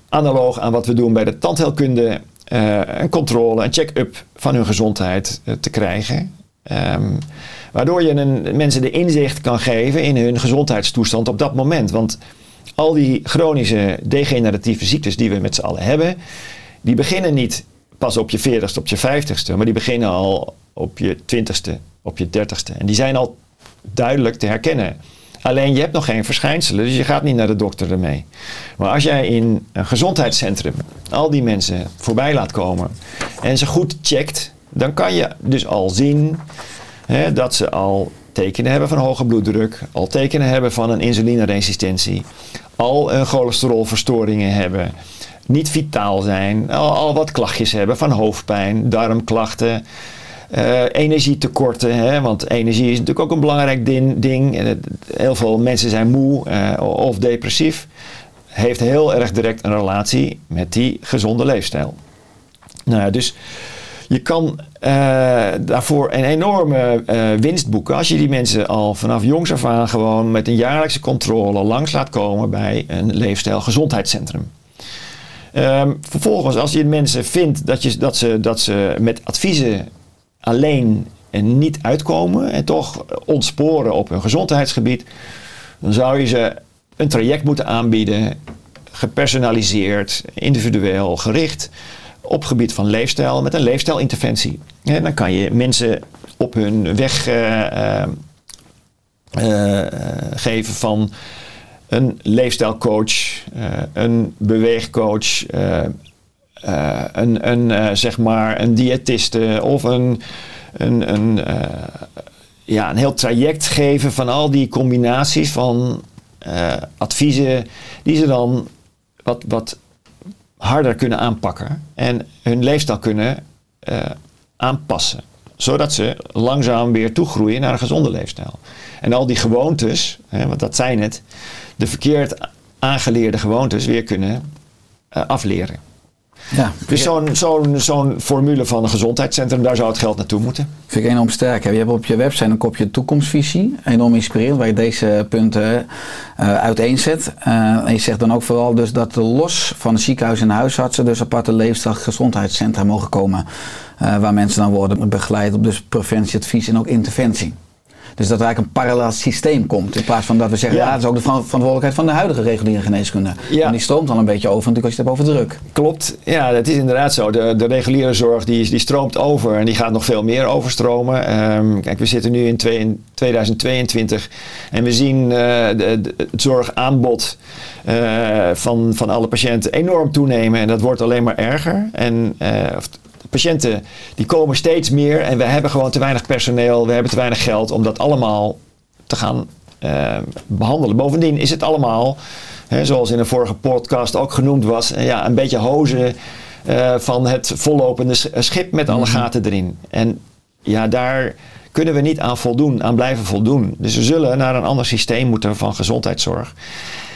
analoog aan wat we doen bij de tandheelkunde, uh, een controle, een check-up van hun gezondheid uh, te krijgen. Um, waardoor je een, mensen de inzicht kan geven in hun gezondheidstoestand op dat moment. Want al die chronische degeneratieve ziektes die we met z'n allen hebben, die beginnen niet pas op je 40ste, op je 50ste, maar die beginnen al op je 20ste, op je 30ste. En die zijn al duidelijk te herkennen. Alleen je hebt nog geen verschijnselen, dus je gaat niet naar de dokter ermee. Maar als jij in een gezondheidscentrum al die mensen voorbij laat komen en ze goed checkt, dan kan je dus al zien hè, dat ze al tekenen hebben van hoge bloeddruk, al tekenen hebben van een insulineresistentie, al een cholesterolverstoringen hebben, niet vitaal zijn, al, al wat klachtjes hebben van hoofdpijn, darmklachten uh, energietekorten, hè, want energie is natuurlijk ook een belangrijk ding. Heel veel mensen zijn moe uh, of depressief. Heeft heel erg direct een relatie met die gezonde leefstijl. Nou ja, dus je kan uh, daarvoor een enorme winst boeken als je die mensen al vanaf jongs af aan gewoon met een jaarlijkse controle langs laat komen bij een leefstijl gezondheidscentrum. Um, vervolgens, als je mensen vindt dat, je, dat, ze, dat ze met adviezen alleen en niet uitkomen en toch ontsporen op hun gezondheidsgebied, dan zou je ze een traject moeten aanbieden, gepersonaliseerd, individueel gericht op gebied van leefstijl met een leefstijlinterventie. En dan kan je mensen op hun weg uh, uh, geven van een leefstijlcoach, een beweegcoach, eh, een, eh, zeg maar een diëtiste of een, een, een, eh, ja, een heel traject geven van al die combinaties van adviezen die ze dan wat, wat harder kunnen aanpakken en hun leefstijl kunnen aanpassen. Zodat ze langzaam weer toegroeien naar een gezonde leefstijl. En al die gewoontes, hè, want dat zijn het, de verkeerd aangeleerde gewoontes weer kunnen afleren.
Ja,
Dus zo'n zo'n zo'n formule van een gezondheidscentrum, daar zou het geld naartoe moeten.
Vind ik enorm sterk. hè. Je hebt op je website een kopje toekomstvisie. Enorm inspirerend, waar je deze punten eh uiteenzet. Eh, en je zegt dan ook vooral dus dat los van het ziekenhuis en de huisartsen... dus aparte leefstijl gezondheidscentra mogen komen. eh, waar mensen dan worden begeleid op dus preventie, advies en ook interventie. Dus dat er eigenlijk een parallel systeem komt. In plaats van dat we zeggen, ja,
Ja.
dat is ook de verant- verantwoordelijkheid van de huidige reguliere geneeskunde.
Ja.
En die stroomt al een beetje over natuurlijk als je het hebt over druk.
Klopt, ja, het is inderdaad zo. De, de reguliere zorg die, die stroomt over en die gaat nog veel meer overstromen. Ehm, kijk, we zitten nu in, twee- in 2022 en we zien eh, de, de- het zorgaanbod eh, van, van alle patiënten enorm toenemen en dat wordt alleen maar erger. En of de patiënten die komen steeds meer en we hebben gewoon te weinig personeel, we hebben te weinig geld om dat allemaal te gaan eh, behandelen. Bovendien is het allemaal, hè, zoals in een vorige podcast ook genoemd was, eh, ja, een beetje hozen eh, van het vollopende sch- schip met alle gaten erin. En ja, daar kunnen we niet aan voldoen, aan blijven voldoen. Dus we zullen naar een ander systeem moeten van gezondheidszorg.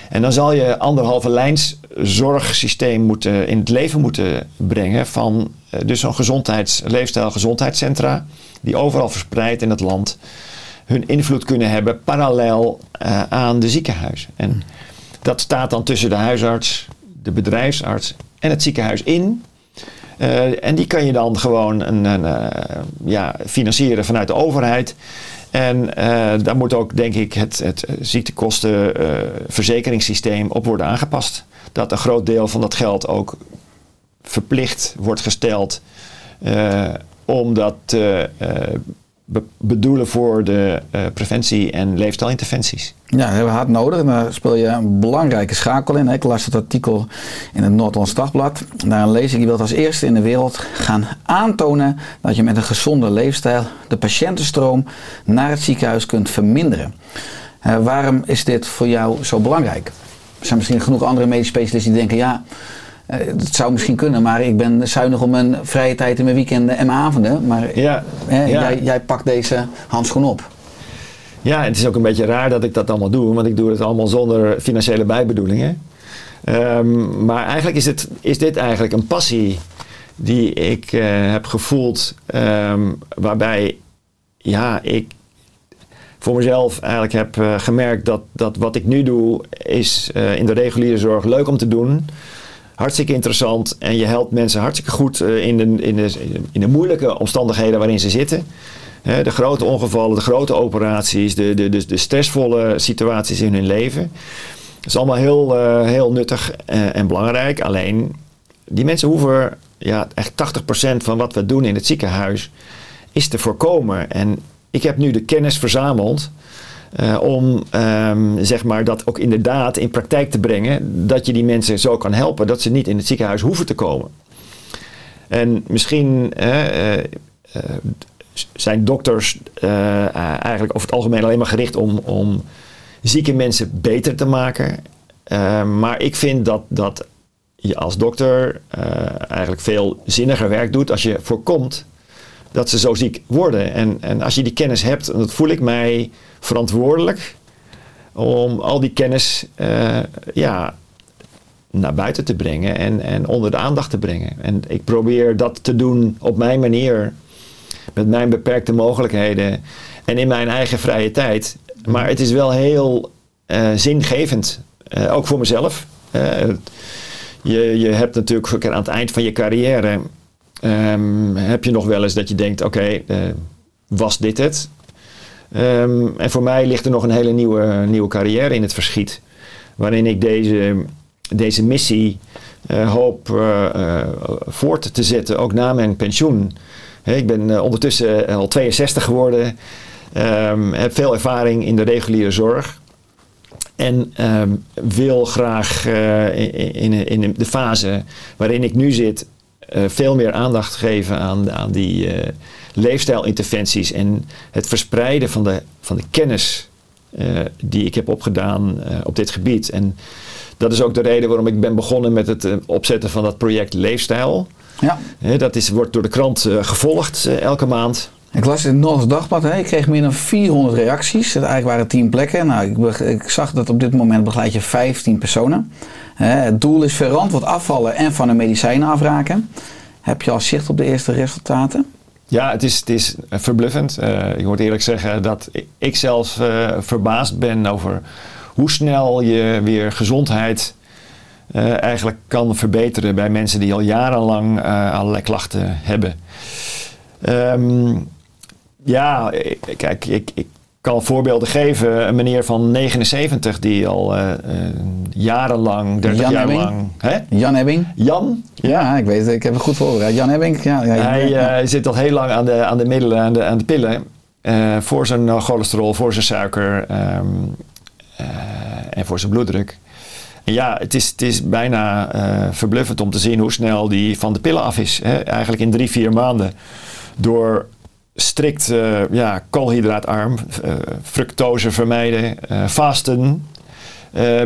En dan zal je anderhalve lijns zorgsysteem moeten, in het leven moeten brengen van eh, dus zo'n gezondheids, leefstijl gezondheidscentra die overal verspreid in het land hun invloed kunnen hebben parallel eh, aan de ziekenhuizen. En dat staat dan tussen de huisarts, de bedrijfsarts en het ziekenhuis in. Eh, en die kan je dan gewoon een, een, ja, financieren vanuit de overheid. En eh, daar moet ook, denk ik, het, het ziektekostenverzekeringssysteem op worden aangepast. Dat een groot deel van dat geld ook verplicht wordt gesteld eh, om dat eh, be- bedoelen voor de eh, preventie en leefstijlinterventies.
Ja, dat hebben we hard nodig. En daar speel je een belangrijke schakel in. Ik las het artikel in het Noord-Hollands Dagblad. Daarin lees ik, je wilt als eerste in de wereld gaan aantonen dat je met een gezonde leefstijl de patiëntenstroom naar het ziekenhuis kunt verminderen. Eh, waarom is dit voor jou zo belangrijk? Er zijn misschien genoeg andere medische specialisten die denken, ja, het zou misschien kunnen, maar ik ben zuinig op mijn vrije tijd in mijn weekenden en mijn avonden. Maar
Ja,
hè,
ja.
Jij, jij pakt deze handschoen op.
Ja, het is ook een beetje raar dat ik dat allemaal doe, want ik doe het allemaal zonder financiële bijbedoelingen. Ehm, maar eigenlijk is, het, is dit eigenlijk een passie die ik eh, heb gevoeld, ehm, waarbij ja, ik voor mezelf eigenlijk heb eh, gemerkt dat, dat wat ik nu doe is eh, in de reguliere zorg leuk om te doen. Hartstikke interessant en je helpt mensen hartstikke goed eh, in, de, in, de, in de moeilijke omstandigheden waarin ze zitten. De grote ongevallen, de grote operaties, de, de, de, de stressvolle situaties in hun leven. Dat is allemaal heel, eh, heel nuttig eh, en belangrijk. Alleen, die mensen hoeven, ja, echt 80% van wat we doen in het ziekenhuis is te voorkomen. En ik heb nu de kennis verzameld eh, om ehm, zeg maar dat ook inderdaad in praktijk te brengen. Dat je die mensen zo kan helpen dat ze niet in het ziekenhuis hoeven te komen. En misschien eh, eh, zijn dokters eigenlijk over het algemeen alleen maar gericht om, om zieke mensen beter te maken. Maar ik vind dat, dat je als dokter eigenlijk veel zinniger werk doet als je voorkomt dat ze zo ziek worden. En, en als je die kennis hebt, dan voel ik mij verantwoordelijk om al die kennis eh, ja, naar buiten te brengen en, en onder de aandacht te brengen. En ik probeer dat te doen op mijn manier, met mijn beperkte mogelijkheden en in mijn eigen vrije tijd. Maar het is wel heel eh, zingevend, eh, ook voor mezelf. Je, je hebt natuurlijk aan het eind van je carrière, ehm, heb je nog wel eens dat je denkt, oké, eh, was dit het? Ehm, en voor mij ligt er nog een hele nieuwe, nieuwe carrière in het verschiet. Waarin ik deze, deze missie eh, hoop eh, voort te zetten, ook na mijn pensioen. Ik ben ondertussen al 62 geworden. ehm, heb veel ervaring in de reguliere zorg. En wil graag in, in, de fase waarin ik nu zit, veel meer aandacht geven aan, aan die eh, leefstijlinterventies en het verspreiden van de, van de kennis eh, die ik heb opgedaan eh, op dit gebied. En dat is ook de reden waarom ik ben begonnen met het eh, opzetten van dat project Leefstijl.
Ja.
Dat is, wordt door de krant eh, gevolgd eh, elke maand.
Ik las in het Dagblad, hè. ik kreeg meer dan 400 reacties. Eigenlijk waren 10 plekken. Nou, ik, ik zag dat op dit moment begeleid je 15 personen. Hè, het doel is verantwoord afvallen en van de medicijnen afraken. Heb je al zicht op de eerste resultaten?
Ja, het is, het is eh, verbluffend. Eh, ik moet eerlijk zeggen dat ik- zelf eh, verbaasd ben over hoe snel je weer gezondheid eigenlijk kan verbeteren bij mensen die al jarenlang allerlei klachten hebben. Ehm, ja, ik- kijk, ik, ik kan voorbeelden geven. Een meneer van 79 die al eh, eh, jarenlang, 30
Jan
jaar
Ebbing?
lang... Hè?
Jan Ebbing?
Jan?
Ja, ik weet het. Ik heb het goed voorbereid. Jan Ebbing? Ja, ja,
Hij
ja.
eh, zit al heel lang aan de, aan de middelen, aan de, aan de pillen. eh, voor zijn eh, cholesterol, voor zijn suiker ehm, eh, en voor zijn bloeddruk. En ja, het is, het is bijna eh, verbluffend om te zien hoe snel die van de pillen af is. Hè? Eigenlijk in drie, vier maanden. Door strikt eh, ja, koolhydraatarm, eh, fructose vermijden, eh, vasten,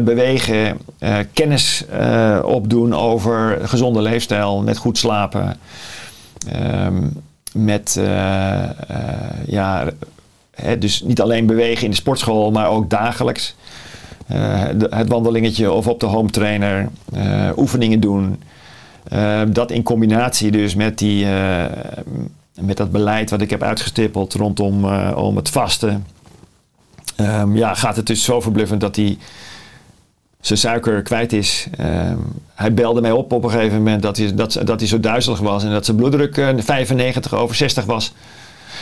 bewegen, kennis opdoen over gezonde leefstijl, met goed slapen, ehm, met ja, hè, dus niet alleen bewegen in de sportschool, maar ook dagelijks. Het wandelingetje of op de home trainer, oefeningen doen. Eh, dat in combinatie dus met, die, met dat beleid wat ik heb uitgestippeld rondom eh, om het vasten. Ehm, ja, gaat het dus zo verbluffend dat hij zijn suiker kwijt is. Ehm, hij belde mij op op een gegeven moment dat hij, dat, dat hij zo duizelig was en dat zijn bloeddruk eh, 95 over 60 was.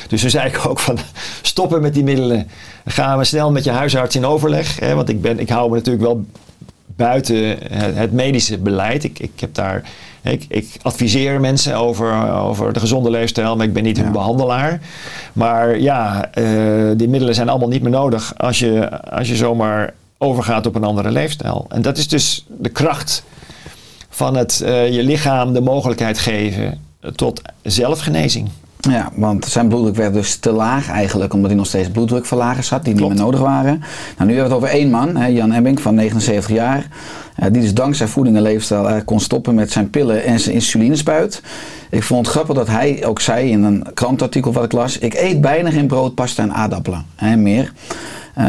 Dus toen zei ik ook van stoppen met die middelen. Ga maar snel met je huisarts in overleg. Hè, want ik, ben, ik hou me natuurlijk wel buiten het, medische beleid. Ik, ik, heb daar, ik, ik adviseer mensen over, over de gezonde leefstijl, maar ik ben niet hun behandelaar. Maar ja, eh, die middelen zijn allemaal niet meer nodig als je, als je zomaar overgaat op een andere leefstijl. En dat is dus de kracht van het eh, je lichaam de mogelijkheid geven tot zelfgenezing.
Ja, want zijn bloeddruk werd dus te laag eigenlijk, omdat hij nog steeds bloeddrukverlagers had die
Klopt.
niet meer nodig waren. Nou, nu hebben we het over één man, hè, Jan Ebbing van 79 jaar, eh, die dus dankzij voeding en leefstijl kon stoppen met zijn pillen en zijn insulinespuit. Ik vond het grappig dat hij ook zei in een krantartikel wat ik las, ik eet bijna geen brood, pasta en aardappelen, hè, meer. Eh,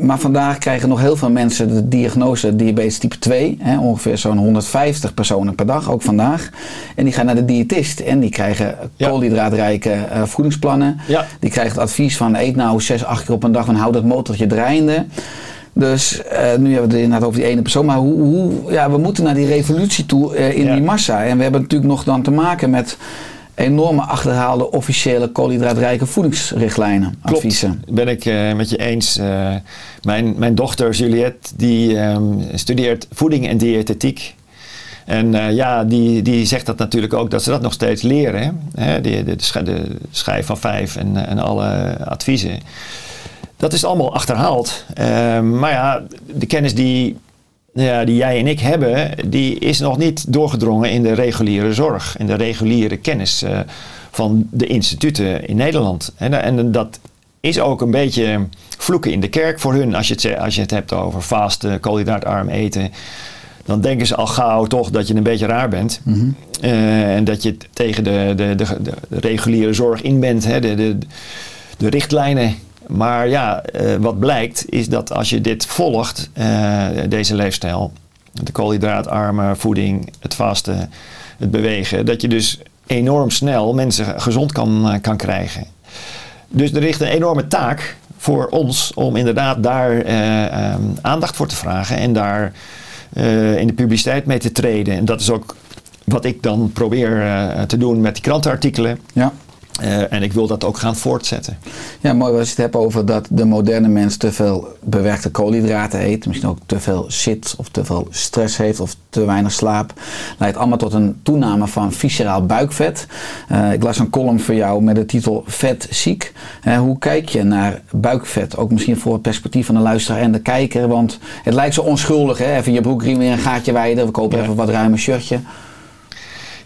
maar vandaag krijgen nog heel veel mensen de diagnose diabetes type 2. Hè, ongeveer zo'n 150 personen per dag, ook vandaag. En die gaan naar de diëtist en die krijgen
Ja.
koolhydraatrijke eh, voedingsplannen.
Ja.
Die krijgt het advies van eet nou 6, 8 keer op een dag en hou dat motortje draaiende. Dus eh, nu hebben we het inderdaad over die ene persoon. Maar hoe, hoe, ja, we moeten naar die revolutie toe in die massa. En we hebben natuurlijk nog dan te maken met enorme achterhaalde officiële koolhydraatrijke voedingsrichtlijnen,
Klopt,
adviezen.
ben ik eh, met je eens. Eh, mijn, mijn dochter Juliette, die ehm, studeert voeding en diëtetiek. En eh, ja, die, die zegt dat natuurlijk ook, dat ze dat nog steeds leren. Hè? Hè, de, de, de, de schijf van vijf en, en alle adviezen. Dat is allemaal achterhaald. Ehm, maar ja, de kennis die, ja, die jij en ik hebben, die is nog niet doorgedrongen in de reguliere zorg. In de reguliere kennis eh, van de instituten in Nederland. En, en dat is ook een beetje vloeken in de kerk voor hun. Als je het, als je het hebt over vasten, koolhydraatarm eten. Dan denken ze al gauw toch dat je een beetje raar bent. Eh, en dat je tegen de, de, de, de reguliere zorg in bent. Hè, de, de, de richtlijnen. Maar ja, eh, wat blijkt is dat als je dit volgt, eh, deze leefstijl, de koolhydraatarme voeding, het vasten, het bewegen, dat je dus enorm snel mensen gezond kan, eh, kan krijgen. Dus er ligt een enorme taak voor ons om inderdaad daar aandacht voor te vragen en daar in de publiciteit mee te treden. En dat is ook wat ik dan probeer te doen met die krantenartikelen.
Ja.
Eh, en ik wil dat ook gaan voortzetten.
Ja, mooi als je het hebt over dat de moderne mens te veel bewerkte koolhydraten eet. Misschien ook te veel zit of te veel stress heeft of te weinig slaap. Leidt allemaal tot een toename van visceraal buikvet. Eh, ik las een column voor jou met de titel Vet ziek. Eh, hoe kijk je naar buikvet? Ook misschien voor het perspectief van de luisteraar en de kijker. Want het lijkt zo onschuldig. Hè? Even je broekriem weer een gaatje wijden. We kopen
Ja.
even wat ruimer shirtje.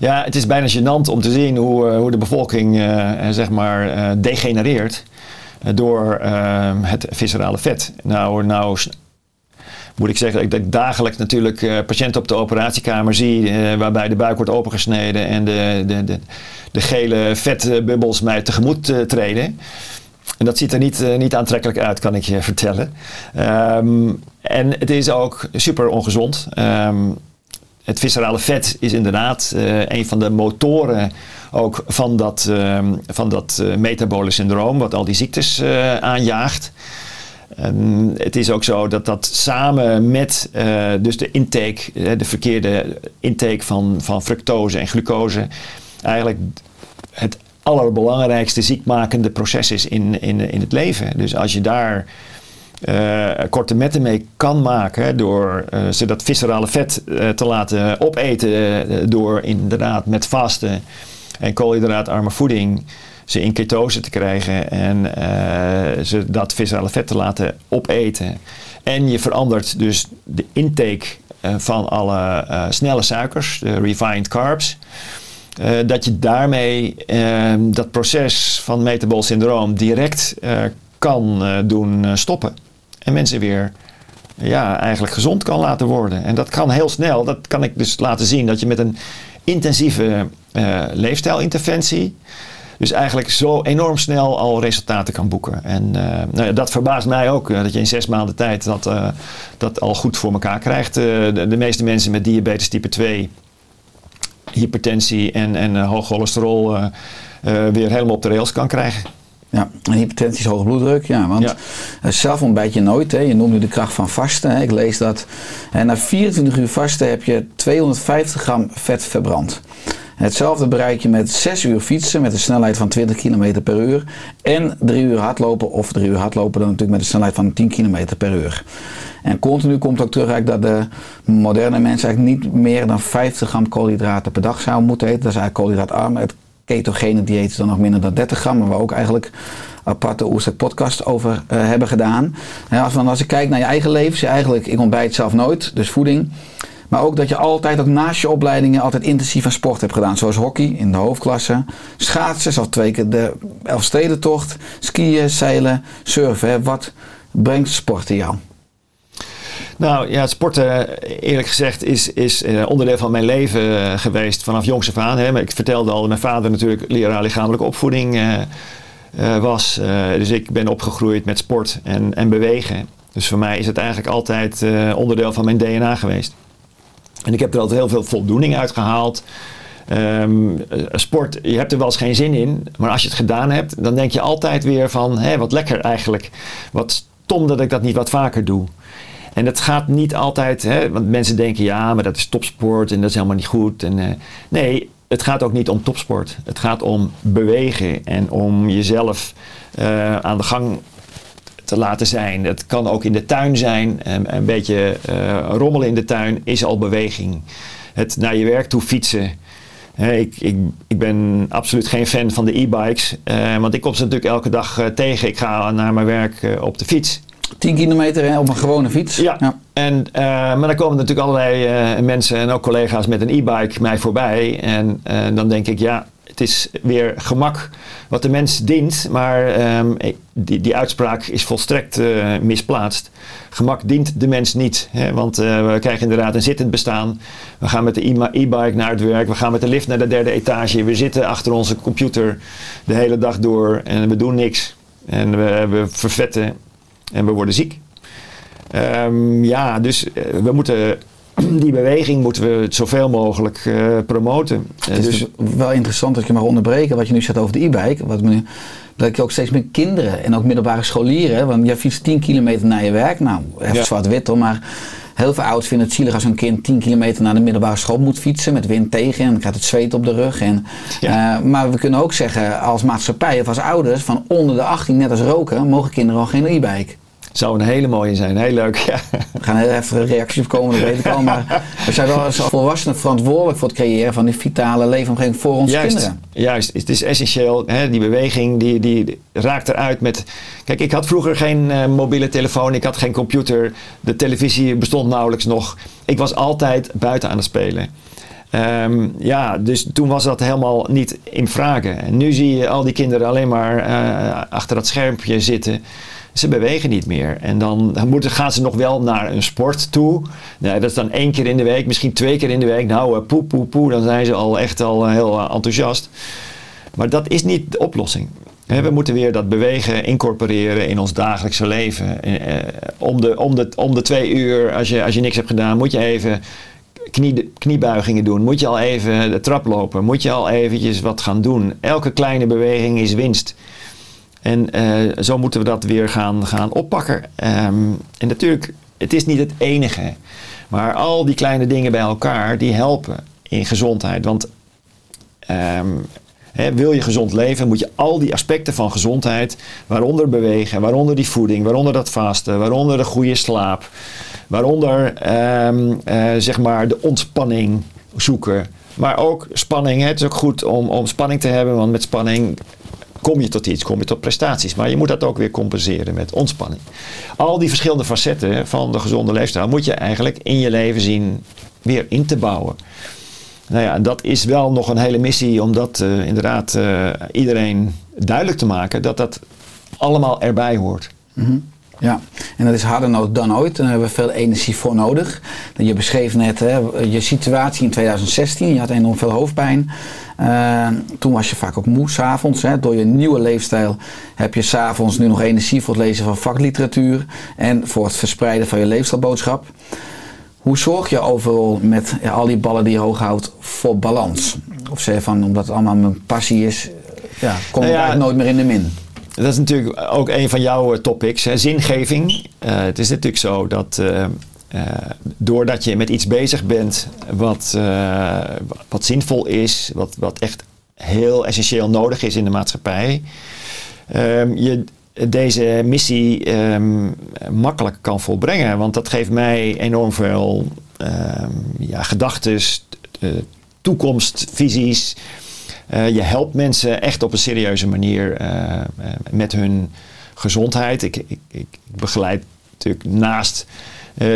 Ja, het is bijna gênant om te zien hoe, eh, hoe de bevolking eh, eh, zeg maar degenereert door het viscerale vet. Nou, nou moet ik zeggen dat ik dagelijks natuurlijk patiënten op de operatiekamer zie waarbij de buik wordt opengesneden en de, de, de, de gele vetbubbels mij tegemoet treden. En dat ziet er niet, niet aantrekkelijk uit, kan ik je vertellen. Ehm, en het is ook super ongezond. Ehm, het viscerale vet is inderdaad eh, een van de motoren ook van dat, ehm, van dat eh, metabole syndroom, wat al die ziektes eh, aanjaagt. Het is ook zo dat dat samen met dus de intake, de verkeerde intake van, van fructose en glucose, eigenlijk het allerbelangrijkste ziekmakende proces is in, in, in het leven. Dus als je daar eh, korte metten mee kan maken door eh, ze dat viscerale vet eh, te laten opeten door inderdaad met vasten en koolhydraatarme voeding ze in ketose te krijgen en ze dat viscerale vet te laten opeten. En je verandert dus de intake van alle snelle suikers, de refined carbs. Dat je daarmee eh, dat proces van metabol syndroom direct kan doen stoppen. En mensen weer ja, eigenlijk gezond kan laten worden. En dat kan heel snel. Dat kan ik dus laten zien dat je met een intensieve eh, leefstijlinterventie. Dus eigenlijk zo enorm snel al resultaten kan boeken. En eh, nou dat verbaast mij ook. eh, dat je in zes maanden tijd dat, dat al goed voor elkaar krijgt. De, de meeste mensen met diabetes type 2 hypertensie en, en hoog cholesterol weer helemaal op de rails kan krijgen.
Ja, en hypertensie is hoge bloeddruk. Ja, want
Ja.
zelf ontbijt je nooit. Hè. Je noemt nu de kracht van vasten. Hè. Ik lees dat en na 24 uur vasten heb je 250 gram vet verbrand. Hetzelfde bereik je met 6 uur fietsen met een snelheid van 20 km per uur. En 3 uur hardlopen of 3 uur hardlopen dan natuurlijk met een snelheid van 10 km per uur. En continu komt ook terug dat de moderne mensen eigenlijk niet meer dan 50 gram koolhydraten per dag zouden moeten eten. Dat is eigenlijk koolhydraatarm. Het ketogene dieet is dan nog minder dan 30 gram, waar we ook eigenlijk aparte Oerstek podcast over eh, hebben gedaan. Ja, als, van, als ik kijk naar je eigen leven, is je eigenlijk, ik ontbijt zelf nooit, dus voeding. Maar ook dat je altijd ook naast je opleidingen altijd intensief aan sport hebt gedaan. Zoals hockey in de hoofdklasse, schaatsen, zoals twee keer de Elfstedentocht, skiën, zeilen, surfen. Wat brengt sport in jou?
Nou ja, sporten, eerlijk gezegd, is, is eh, onderdeel van mijn leven eh, geweest vanaf jongs af aan. Ik vertelde al mijn vader natuurlijk leraar lichamelijke opvoeding eh, was. Dus ik ben opgegroeid met sport en, en bewegen. Dus voor mij is het eigenlijk altijd onderdeel van mijn DNA geweest. En ik heb er altijd heel veel voldoening uit gehaald. Ehm, eh, sport, je hebt er wel eens geen zin in. Maar als je het gedaan hebt, dan denk je altijd weer van... Hé, wat lekker eigenlijk. Wat stom dat ik dat niet wat vaker doe. En het gaat niet altijd... Hè, want mensen denken, ja, maar dat is topsport en dat is helemaal niet goed. En, eh, nee, het gaat ook niet om topsport. Het gaat om bewegen en om jezelf eh, aan de gang te laten zijn. Het kan ook in de tuin zijn. Een, een beetje eh, rommelen in de tuin is al beweging. Het naar je werk toe fietsen. Ik, ik, ik ben absoluut geen fan van de e-bikes. want ik kom ze natuurlijk elke dag tegen. Ik ga naar mijn werk op de fiets.
10 kilometer hè, op een gewone fiets.
Ja. En, eh, maar dan komen natuurlijk allerlei eh, mensen en ook collega's met een e-bike mij voorbij. En eh, dan denk ik, ja, het is weer gemak wat de mens dient. Maar ehm, die, die uitspraak is volstrekt misplaatst. Gemak dient de mens niet. Hè? Want we krijgen inderdaad een zittend bestaan. We gaan met de e-bike naar het werk. We gaan met de lift naar de derde etage. We zitten achter onze computer de hele dag door en we doen niks. En we, we vervetten en we worden ziek. Ehm, ja, dus eh, we moeten die beweging moeten we zoveel mogelijk eh, promoten. Eh,
Het is
dus,
wel interessant dat je mag onderbreken wat je nu zegt over de e-bike. Wat dat ik ook steeds meer kinderen en ook middelbare scholieren, want jij fietst 10 kilometer naar je werk. Nou, even
Ja.
zwart-wit hoor, maar Heel veel ouders vinden het zielig als een kind 10 kilometer naar de middelbare school moet fietsen met wind tegen en dan krijgt het zweet op de rug. En,
Ja.
eh, maar we kunnen ook zeggen als maatschappij of als ouders van onder de 18, net als roken, mogen kinderen al geen e-bike.
Zou een hele mooie zijn. Heel leuk. Ja.
Er gaan even reacties op komen, dat weet ik al. Maar we zijn wel als volwassenen verantwoordelijk voor het creëren van die vitale leefomgeving voor onze
Juist,
kinderen.
juist, het is essentieel. Hè, die beweging die, die raakt eruit met. Kijk, ik had vroeger geen eh, mobiele telefoon, ik had geen computer, de televisie bestond nauwelijks nog. Ik was altijd buiten aan het spelen. Ehm, ja, dus toen was dat helemaal niet in vragen. En nu zie je al die kinderen alleen maar eh, achter dat schermpje zitten. Ze bewegen niet meer. En dan moeten, gaan ze nog wel naar een sport toe. Nee, dat is dan één keer in de week, misschien twee keer in de week. Nou, eh, poe, poe, poe, dan zijn ze al echt al eh, heel eh, enthousiast. Maar dat is niet de oplossing. We moeten weer dat bewegen incorporeren in ons dagelijkse leven. Om, de, om, om de twee uur, als je, als je niks hebt gedaan, moet je even knie, kniebuigingen doen. Moet je al even de trap lopen. Moet je al eventjes wat gaan doen. Elke kleine beweging is winst. En eh, zo moeten we dat weer gaan, gaan oppakken. Ehm, en natuurlijk, het is niet het enige. Maar al die kleine dingen bij elkaar, die helpen in gezondheid. Want ehm, wil je gezond leven, moet je al die aspecten van gezondheid, waaronder bewegen, waaronder die voeding, waaronder dat vasten, waaronder de goede slaap, waaronder ehm, eh, zeg maar de ontspanning zoeken. Maar ook spanning. Het is ook goed om, om spanning te hebben, want met spanning kom je tot iets, kom je tot prestaties. Maar je moet dat ook weer compenseren met ontspanning. Al die verschillende facetten van de gezonde leefstijl moet je eigenlijk in je leven zien weer in te bouwen. Nou ja, dat is wel nog een hele missie om dat eh, inderdaad eh, iedereen duidelijk te maken dat dat allemaal erbij hoort.
Ja, en dat is harder nodig dan ooit. Daar hebben we veel energie voor nodig. Je beschreef net hè, je situatie in 2016. Je had enorm veel hoofdpijn. Eh, toen was je vaak ook moe s'avonds. Door je nieuwe leefstijl heb je s'avonds nu nog energie voor het lezen van vakliteratuur. En voor het verspreiden van je leefstijlboodschap. Hoe zorg je overal met ja, al die ballen die je hoog houdt voor balans? Of zeg je van, omdat het allemaal mijn passie is, ja, kom ik
Nou ja,
eigenlijk nooit meer in de min.
Dat is natuurlijk ook een van jouw eh, topics, hè, zingeving. Eh, het is natuurlijk zo dat eh, doordat je met iets bezig bent wat, wat zinvol is, wat, wat echt heel essentieel nodig is in de maatschappij, ehm, je deze missie ehm, makkelijk kan volbrengen. Want dat geeft mij enorm veel ehm, ja, gedachten, toekomstvisies. Eh, je helpt mensen echt op een serieuze manier eh, eh, met hun gezondheid. Ik, ik, ik begeleid natuurlijk naast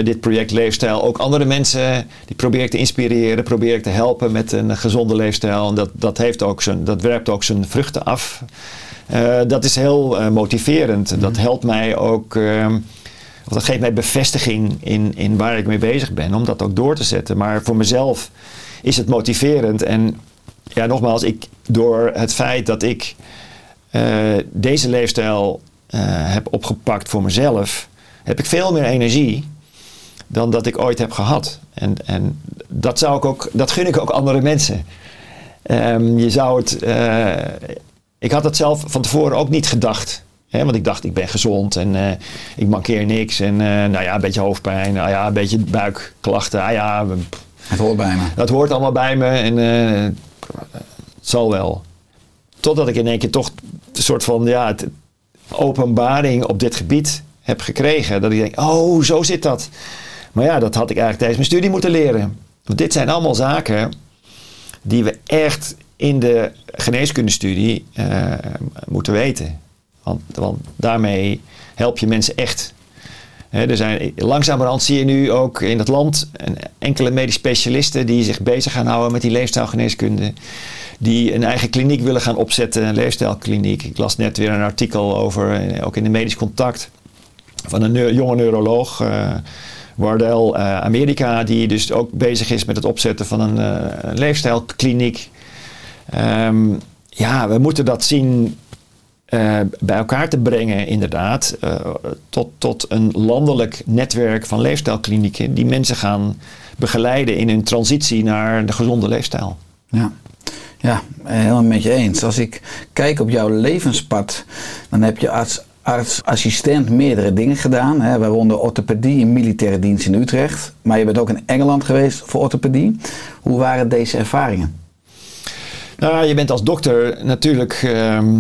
dit project Leefstijl ook andere mensen. Die probeer ik te inspireren, probeer ik te helpen met een gezonde leefstijl. En dat, dat, heeft ook zijn, dat werpt ook zijn vruchten af. Dat is heel motiverend. Dat helpt mij ook. ehm, of dat geeft mij bevestiging in, in waar ik mee bezig ben, om dat ook door te zetten. Maar voor mezelf is het motiverend. En ja, nogmaals, ik, door het feit dat ik eh, deze leefstijl eh, heb opgepakt voor mezelf, heb ik veel meer energie dan dat ik ooit heb gehad. En, en dat, zou ik ook, dat gun ik ook andere mensen. Ehm, je zou het. eh, ik had het zelf van tevoren ook niet gedacht. Hè, want ik dacht, ik ben gezond en ik mankeer niks. En nou ja, een beetje hoofdpijn, nou ja, een beetje buikklachten. Ah ja, pff,
Het hoort bij me.
dat hoort allemaal bij me en zal wel. Totdat ik in één keer toch een soort van ja, openbaring op dit gebied heb gekregen. Dat ik denk, oh, zo zit dat. Maar ja, dat had ik eigenlijk tijdens mijn studie moeten leren. Want dit zijn allemaal zaken die we echt in de geneeskundestudie eh, moeten weten. Want daarmee help je mensen echt. Er zijn, langzamerhand zie je nu ook in het land enkele medisch specialisten die zich bezig gaan houden met die leefstijlgeneeskunde. Die een eigen kliniek willen gaan opzetten, een leefstijlkliniek. Ik las net weer een artikel over, eh, ook in de medisch contact, van een jonge neuroloog, eh Wardell, eh, Amerika, die dus ook bezig is met het opzetten van een, een leefstijlkliniek. Ehm, ja, we moeten dat zien eh, bij elkaar te brengen, inderdaad, eh, tot, tot een landelijk netwerk van leefstijlklinieken die mensen gaan begeleiden in hun transitie naar de gezonde leefstijl.
Ja. Ja, helemaal met je eens. Als ik kijk op jouw levenspad, dan heb je als arts-assistent meerdere dingen gedaan. Hè, waaronder orthopedie in militaire dienst in Utrecht. Maar je bent ook in Engeland geweest voor orthopedie. Hoe waren deze ervaringen?
Nou, je bent als dokter natuurlijk, ehm,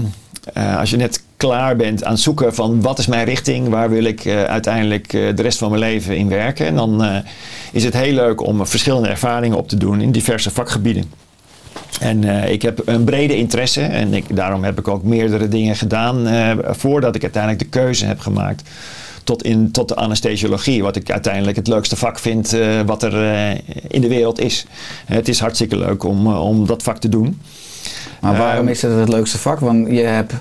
eh, als je net klaar bent aan het zoeken van wat is mijn richting, waar wil ik eh, uiteindelijk eh, de rest van mijn leven in werken. En dan is het heel leuk om verschillende ervaringen op te doen in diverse vakgebieden. En ik heb een brede interesse en ik, daarom heb ik ook meerdere dingen gedaan voordat ik uiteindelijk de keuze heb gemaakt tot, in, tot de anesthesiologie. Wat ik uiteindelijk het leukste vak vind wat er in de wereld is. het is hartstikke leuk om, om dat vak te doen.
Maar waarom
Ehm,
is het het leukste vak? Want je hebt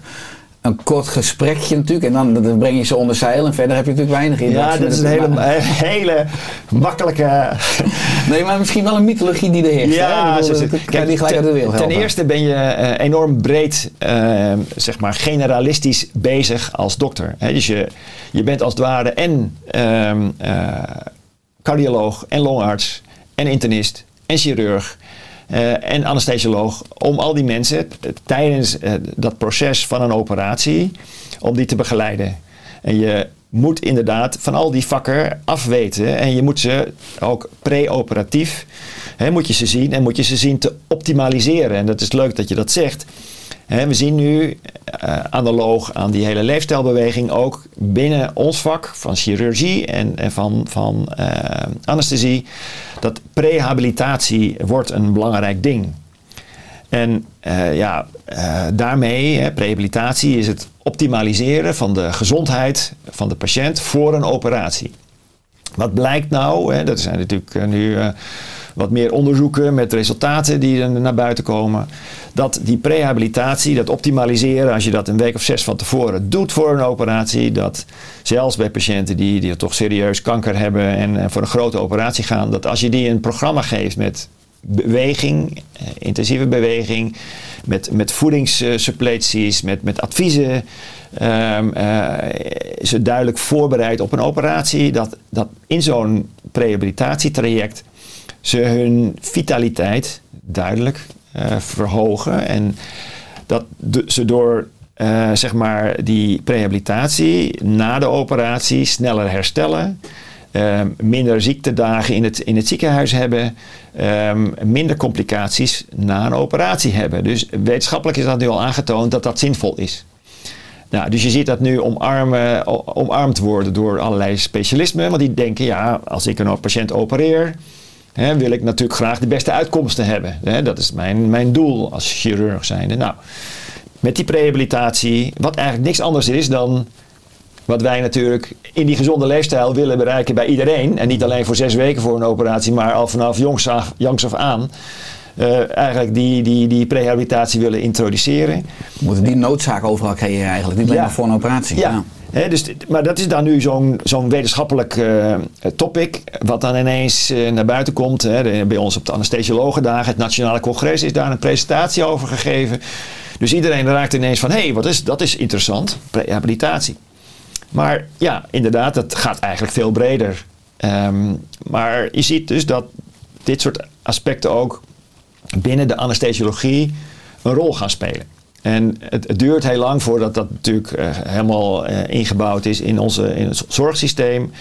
een kort gesprekje natuurlijk en dan, dan breng je ze onder zeil en verder heb je natuurlijk weinig
Ja,
interactie
dat is een hele, hele makkelijke
Nee, maar misschien wel een mythologie die er heerst. Ik bedoel,
zo
dat
zit-
kan je die gelijk uit de wereld
ten eerste ben je eh, enorm breed, eh, zeg maar generalistisch bezig als dokter. Dus je, je bent als het ware en ehm, eh, cardioloog en longarts en internist en chirurg. Eh, en anesthesioloog, om al die mensen tijdens eh, dat proces van een operatie, om die te begeleiden. En je moet inderdaad van al die vakken afweten en je moet ze ook pre-operatief, moet je ze zien en moet je ze zien te optimaliseren. En dat is leuk dat je dat zegt. We zien nu eh, analoog aan die hele leefstijlbeweging ook binnen ons vak van chirurgie en, en van, van eh, anesthesie dat prehabilitatie wordt een belangrijk ding. En eh, ja, daarmee, hè, prehabilitatie, is het optimaliseren van de gezondheid van de patiënt voor een operatie. Wat blijkt nou? Hè, dat zijn natuurlijk nu wat meer onderzoeken met resultaten die er naar buiten komen. Dat die prehabilitatie, dat optimaliseren, als je dat een week of zes van tevoren doet voor een operatie, dat zelfs bij patiënten die, die toch serieus kanker hebben en, voor een grote operatie gaan, dat als je die een programma geeft met beweging, eh, intensieve beweging, met, met voedingssuppleties, met, met adviezen. ehm, eh, ze duidelijk voorbereid op een operatie. Dat, dat in zo'n rehabilitatietraject ze hun vitaliteit duidelijk eh, verhogen. En dat ze door eh, zeg maar die rehabilitatie na de operatie sneller herstellen. ehm, minder ziektedagen in het, in het ziekenhuis hebben. ehm, minder complicaties na een operatie hebben. Dus wetenschappelijk is dat nu al aangetoond dat dat zinvol is. Nou, dus je ziet dat nu omarmd worden door allerlei specialismen. Want die denken, ja, als ik een patiënt opereer, hè, wil ik natuurlijk graag de beste uitkomsten hebben. Hè, dat is mijn, mijn doel als chirurg zijnde. Nou, met die prehabilitatie, wat eigenlijk niks anders is dan wat wij natuurlijk in die gezonde leefstijl willen bereiken bij iedereen. En niet alleen voor zes weken voor een operatie, maar al vanaf jongs af, jongs af aan. eh, eigenlijk die, die, die prehabilitatie willen introduceren.
We moeten die noodzaak overal creëren eigenlijk. Niet alleen
Ja.
maar voor een operatie.
Ja. Dus, maar dat is dan nu zo'n wetenschappelijk eh, topic, wat dan ineens eh, naar buiten komt. Hè. Bij ons op de anesthesiologendagen, het Nationale Congres, is daar een presentatie over gegeven. Dus iedereen raakt ineens van, hé, hey, wat is, dat is interessant, rehabilitatie. Maar ja, inderdaad, dat gaat eigenlijk veel breder. Ehm, maar je ziet dus dat dit soort aspecten ook binnen de anesthesiologie een rol gaan spelen. En het, duurt heel lang voordat dat natuurlijk eh, helemaal eh, ingebouwd is in, onze, in het zorgsysteem.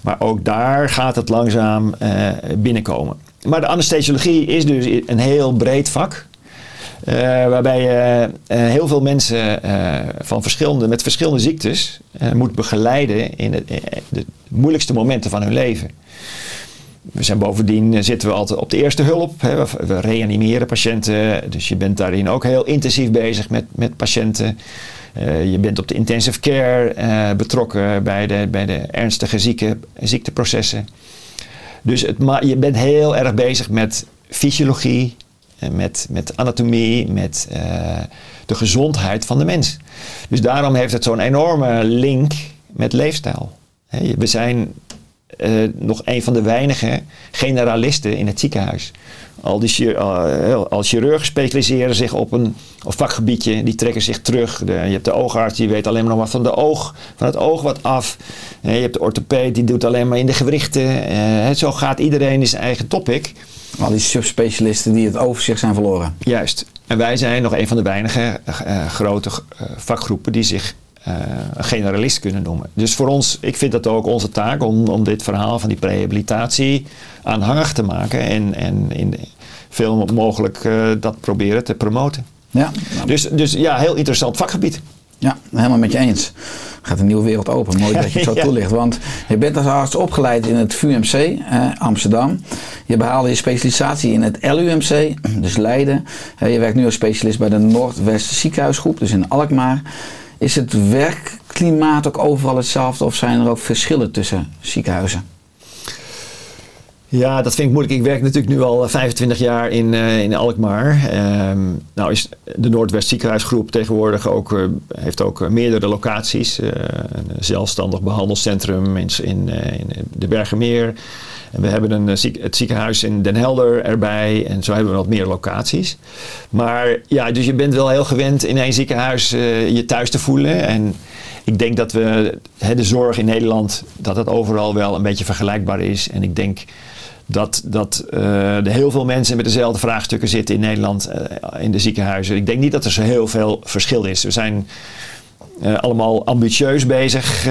Maar ook daar gaat het langzaam eh, binnenkomen. Maar de anesthesiologie is dus een heel breed vak. waarbij je heel veel mensen van verschillende, met verschillende ziektes moet begeleiden in de moeilijkste momenten van hun leven. We zijn bovendien eh, zitten we altijd op de eerste hulp. Hè. We, reanimeren patiënten. Dus je bent daarin ook heel intensief bezig met, met patiënten. Eh, je bent op de intensive care eh, betrokken bij de, bij de ernstige zieke, ziekteprocessen. Dus het, je bent heel erg bezig met fysiologie, met, met anatomie, met de gezondheid van de mens. Dus daarom heeft het zo'n enorme link met leefstijl. We zijn eh, nog een van de weinige generalisten in het ziekenhuis. Al die chir- eh, al chirurgen specialiseren zich op een op vakgebiedje, die trekken zich terug. De, je hebt de oogarts, die weet alleen maar nog maar van, de oog, van het oog wat af. Eh, je hebt de orthopeed, die doet alleen maar in de gewrichten. Zo gaat iedereen in zijn eigen topic.
Al die subspecialisten die het overzicht zijn verloren.
Juist. En wij zijn nog een van de weinige grote vakgroepen die zich een generalist kunnen noemen. Dus voor ons, ik vind dat ook onze taak om, om dit verhaal van die prehabilitatie aanhangig te maken en, en in veel mogelijk eh, dat proberen te promoten.
Ja,
Dus, dus ja, heel interessant vakgebied.
ja, helemaal met je eens. Gaat een nieuwe wereld open. Mooi dat je het zo toelicht. Want je bent als arts opgeleid in het VUMC eh, Amsterdam. Je behaalde je specialisatie in het LUMC, dus Leiden. Eh, je werkt nu als specialist bij de Noordwest Ziekenhuisgroep, dus in Alkmaar. Is het werkklimaat ook overal hetzelfde of zijn er ook verschillen tussen ziekenhuizen?
Ja, dat vind ik moeilijk. Ik werk natuurlijk nu al 25 jaar in, eh, in Alkmaar. Ehm, nou is de Noordwest Ziekenhuisgroep tegenwoordig ook, eh, heeft ook eh, meerdere locaties. Eh, een zelfstandig behandelcentrum in, in, eh, in de Bergermeer. En we hebben een, eh, het ziekenhuis in Den Helder erbij. En zo hebben we wat meer locaties. Maar ja, dus je bent wel heel gewend in één ziekenhuis eh, je thuis te voelen. En ik denk dat we de zorg in Nederland, dat het overal wel een beetje vergelijkbaar is. En ik denk dat, dat eh, er heel veel mensen met dezelfde vraagstukken zitten in Nederland in de ziekenhuizen. Ik denk niet dat er zo heel veel verschil is. We zijn allemaal ambitieus bezig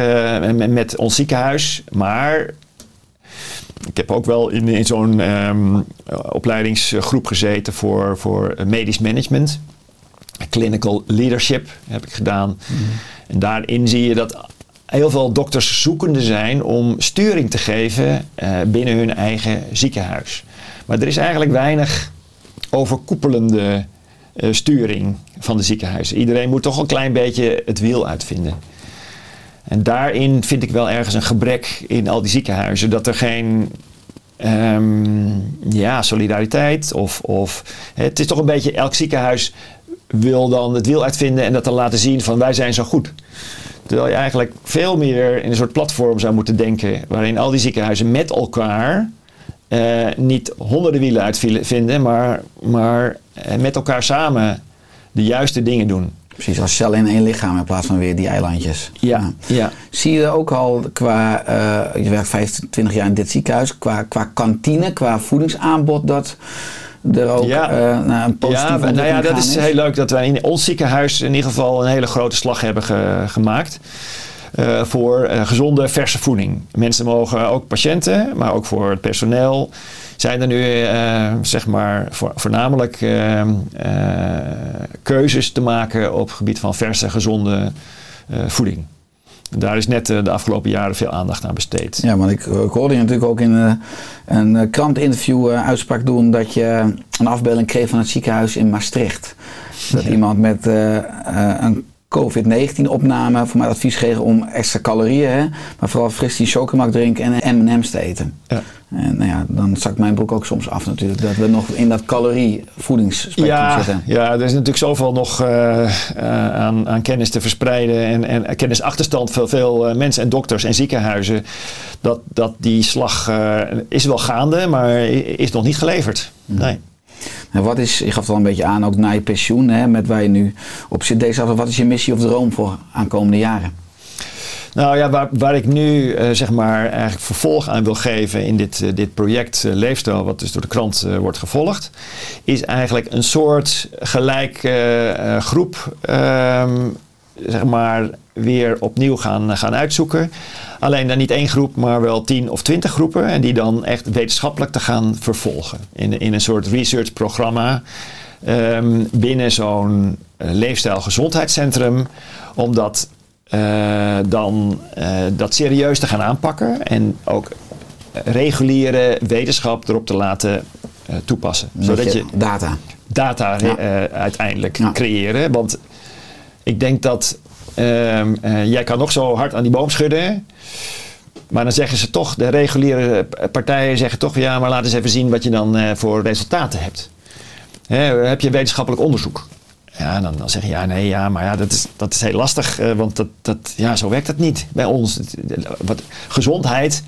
met ons ziekenhuis. Maar ik heb ook wel in, in zo'n ehm, opleidingsgroep gezeten voor, voor medisch management. Clinical leadership heb ik gedaan. En daarin zie je dat heel veel dokters zoekende zijn om sturing te geven eh, binnen hun eigen ziekenhuis. Maar er is eigenlijk weinig overkoepelende eh, sturing van de ziekenhuizen. Iedereen moet toch een klein beetje het wiel uitvinden. En daarin vind ik wel ergens een gebrek in al die ziekenhuizen. Dat er geen ehm, ja, solidariteit of, of... Het is toch een beetje elk ziekenhuis wil dan het wiel uitvinden en dat dan laten zien van wij zijn zo goed. Terwijl je eigenlijk veel meer in een soort platform zou moeten denken waarin al die ziekenhuizen met elkaar eh, niet honderden wielen uitvinden, maar, maar eh, met elkaar samen de juiste dingen doen.
Precies, als cellen in één lichaam in plaats van weer die eilandjes.
Ja, ja.
Zie je ook al qua, eh, je werkt 25 jaar in dit ziekenhuis, qua, qua kantine, qua voedingsaanbod, dat er ook
Ja.
eh, naar een positieve
Ja, nou ja, dat is heel leuk dat wij in ons ziekenhuis in ieder geval een hele grote slag hebben ge- gemaakt. eh, voor gezonde verse voeding. Mensen mogen, ook patiënten, maar ook voor het personeel, zijn er nu eh, zeg maar voor, voornamelijk eh, eh, keuzes te maken op het gebied van verse, gezonde voeding. Daar is net de afgelopen jaren veel aandacht aan besteed.
Ja, want ik, ik hoorde je natuurlijk ook in een krantinterview eh, uitspraak doen dat je een afbeelding kreeg van het ziekenhuis in Maastricht. Dat
Ja.
iemand met een COVID-19 opname voor mij advies kreeg om extra calorieën, hè, maar vooral fris die chocomelk drinken en M&M's te eten.
Ja.
En nou ja, dan zakt mijn broek ook soms af natuurlijk, dat we nog in dat calorie-voedingsspectrum
Ja,
zitten.
ja, er is natuurlijk zoveel nog eh, eh, aan, aan kennis te verspreiden en, en kennisachterstand voor veel eh, mensen en dokters en ziekenhuizen. Dat, dat die slag is wel gaande, maar is nog niet geleverd. Nee.
En wat is, je gaf het al een beetje aan, ook na je pensioen, hè, met waar je nu op zit, deze wat is je missie of droom voor aankomende jaren?
Nou ja, waar, waar ik nu eh, zeg maar eigenlijk vervolg aan wil geven in dit, eh, dit project eh, Leefstijl, wat dus door de krant wordt gevolgd, is eigenlijk een soort gelijk eh, groep, ehm, zeg maar, weer opnieuw gaan, gaan uitzoeken. Alleen dan niet één groep, maar wel tien of twintig groepen. En die dan echt wetenschappelijk te gaan vervolgen. In, in een soort researchprogramma ehm, binnen zo'n leefstijl gezondheidscentrum. Omdat eh, dan eh, dat serieus te gaan aanpakken en ook reguliere wetenschap erop te laten eh, toepassen. Zodat je
data.
data
Ja.
uiteindelijk
Ja.
creëren. Want ik denk dat ehm, eh, jij kan nog zo hard aan die boom schudden. Maar dan zeggen ze toch, de reguliere partijen zeggen toch, ja, maar laat eens even zien wat je dan voor resultaten hebt. Hè, heb je wetenschappelijk onderzoek? Ja, dan, dan zeg je ja, nee, ja, maar ja, dat is, dat is heel lastig, eh, want dat, dat, ja, zo werkt dat niet bij ons. Het- Wat, gezondheid,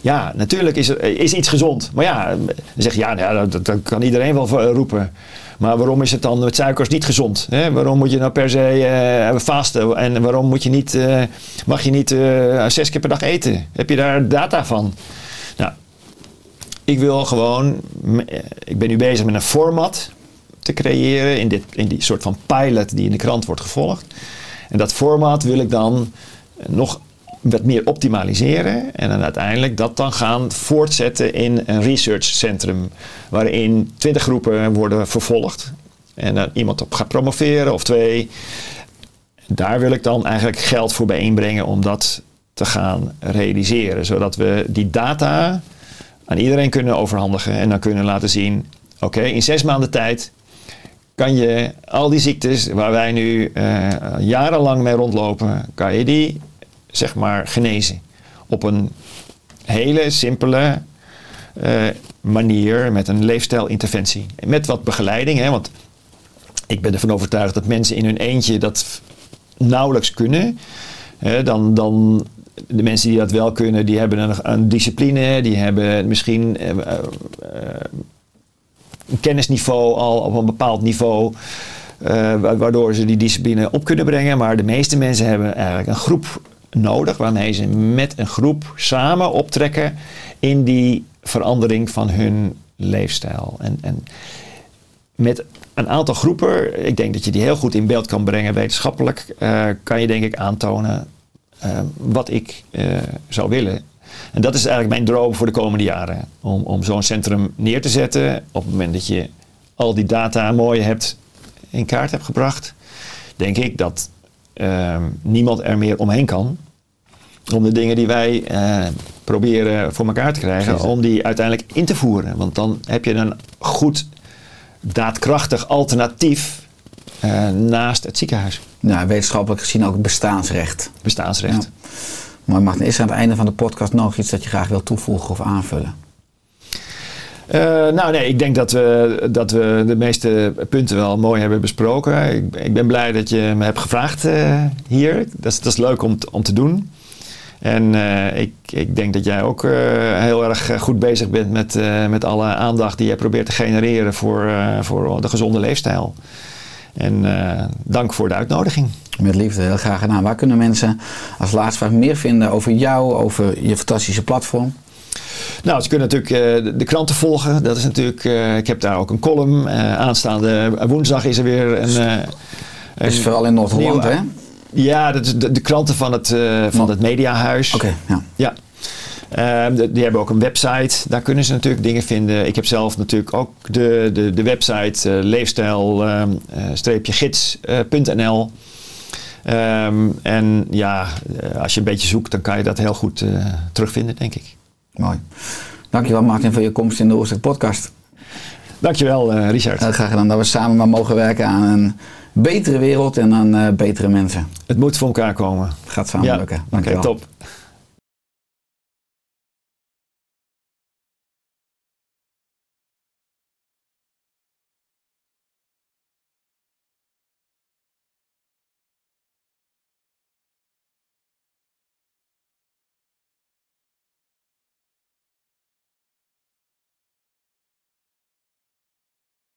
ja, natuurlijk is, is iets gezond. Maar ja, dan zeg ja, nou dat, kan iedereen wel roepen. Maar waarom is het dan met suikers niet gezond? Hè? Waarom moet je nou per se eh vasten? En waarom moet je niet, eh, mag je niet eh, zes keer per dag eten? Heb je daar data van? Nou, ik wil gewoon, eh, ik ben nu bezig met een format te creëren in, dit, in die soort van pilot die in de krant wordt gevolgd. En dat format wil ik dan nog wat meer optimaliseren. En dan uiteindelijk dat dan gaan voortzetten in een researchcentrum. Waarin 20 groepen worden vervolgd. En dan iemand op gaat promoveren of twee. Daar wil ik dan eigenlijk geld voor bijeenbrengen om dat te gaan realiseren. Zodat we die data aan iedereen kunnen overhandigen. En dan kunnen laten zien, oké, in zes maanden tijd kan je al die ziektes waar wij nu eh, jarenlang mee rondlopen, kan je die zeg maar genezen. Op een hele simpele eh, manier met een leefstijlinterventie. Met wat begeleiding, hè, want ik ben ervan overtuigd dat mensen in hun eentje dat nauwelijks kunnen. Hè, dan, dan de mensen die dat wel kunnen, die hebben een, een discipline, die hebben misschien eh, kennisniveau al op een bepaald niveau. eh, wa- waardoor ze die discipline op kunnen brengen. Maar de meeste mensen hebben eigenlijk een groep nodig waarmee ze met een groep samen optrekken in die verandering van hun leefstijl. En, en met een aantal groepen, ik denk dat je die heel goed in beeld kan brengen wetenschappelijk, eh, kan je denk ik aantonen eh, wat ik zou willen. En dat is eigenlijk mijn droom voor de komende jaren. Om, om zo'n centrum neer te zetten op het moment dat je al die data mooi hebt in kaart hebt gebracht. Denk ik dat eh, niemand er meer omheen kan. Om de dingen die wij eh, proberen voor elkaar te krijgen,
Precies.
om die uiteindelijk in te voeren. Want dan heb je een goed, daadkrachtig alternatief eh, naast het ziekenhuis.
Ja, wetenschappelijk gezien ook bestaansrecht.
Bestaansrecht.
Maar Martin, is er aan het einde van de podcast nog iets dat je graag wil toevoegen of aanvullen?
Eh, nou nee, ik denk dat we, dat we de meeste punten wel mooi hebben besproken. Ik, ik ben blij dat je me hebt gevraagd eh, hier. Dat is, dat is leuk om, om te doen. En eh, ik, ik denk dat jij ook heel erg goed bezig bent met, met alle aandacht die jij probeert te genereren voor, voor de gezonde leefstijl. En dank voor de uitnodiging.
Met liefde, heel graag gedaan. Waar kunnen mensen als laatste vraag meer vinden over jou, over je fantastische platform?
Nou, ze kunnen natuurlijk eh, de, de kranten volgen. Dat is natuurlijk, eh, ik heb daar ook een column. Eh, aanstaande woensdag is er weer een.
Dat is
een
vooral in Noord-Holland, hè?
Ja, dat is de, de kranten van het, van het Mediahuis.
Oké, ja.
Ja. Ehm, de- die hebben ook een website. Daar kunnen ze natuurlijk dingen vinden. Ik heb zelf natuurlijk ook de, de, de website eh, leefstijl-gids.nl. Ehm, en ja, eh, als je een beetje zoekt, dan kan je dat heel goed eh, terugvinden, denk ik.
Mooi. Dankjewel Martin voor je komst in de Oerstek podcast.
Dankjewel, eh Richard.
Graag gedaan dat we samen maar mogen werken aan een betere wereld en aan betere mensen.
Het moet voor elkaar komen.
Gaat samen
Ja,
lukken. Dankjewel.
top.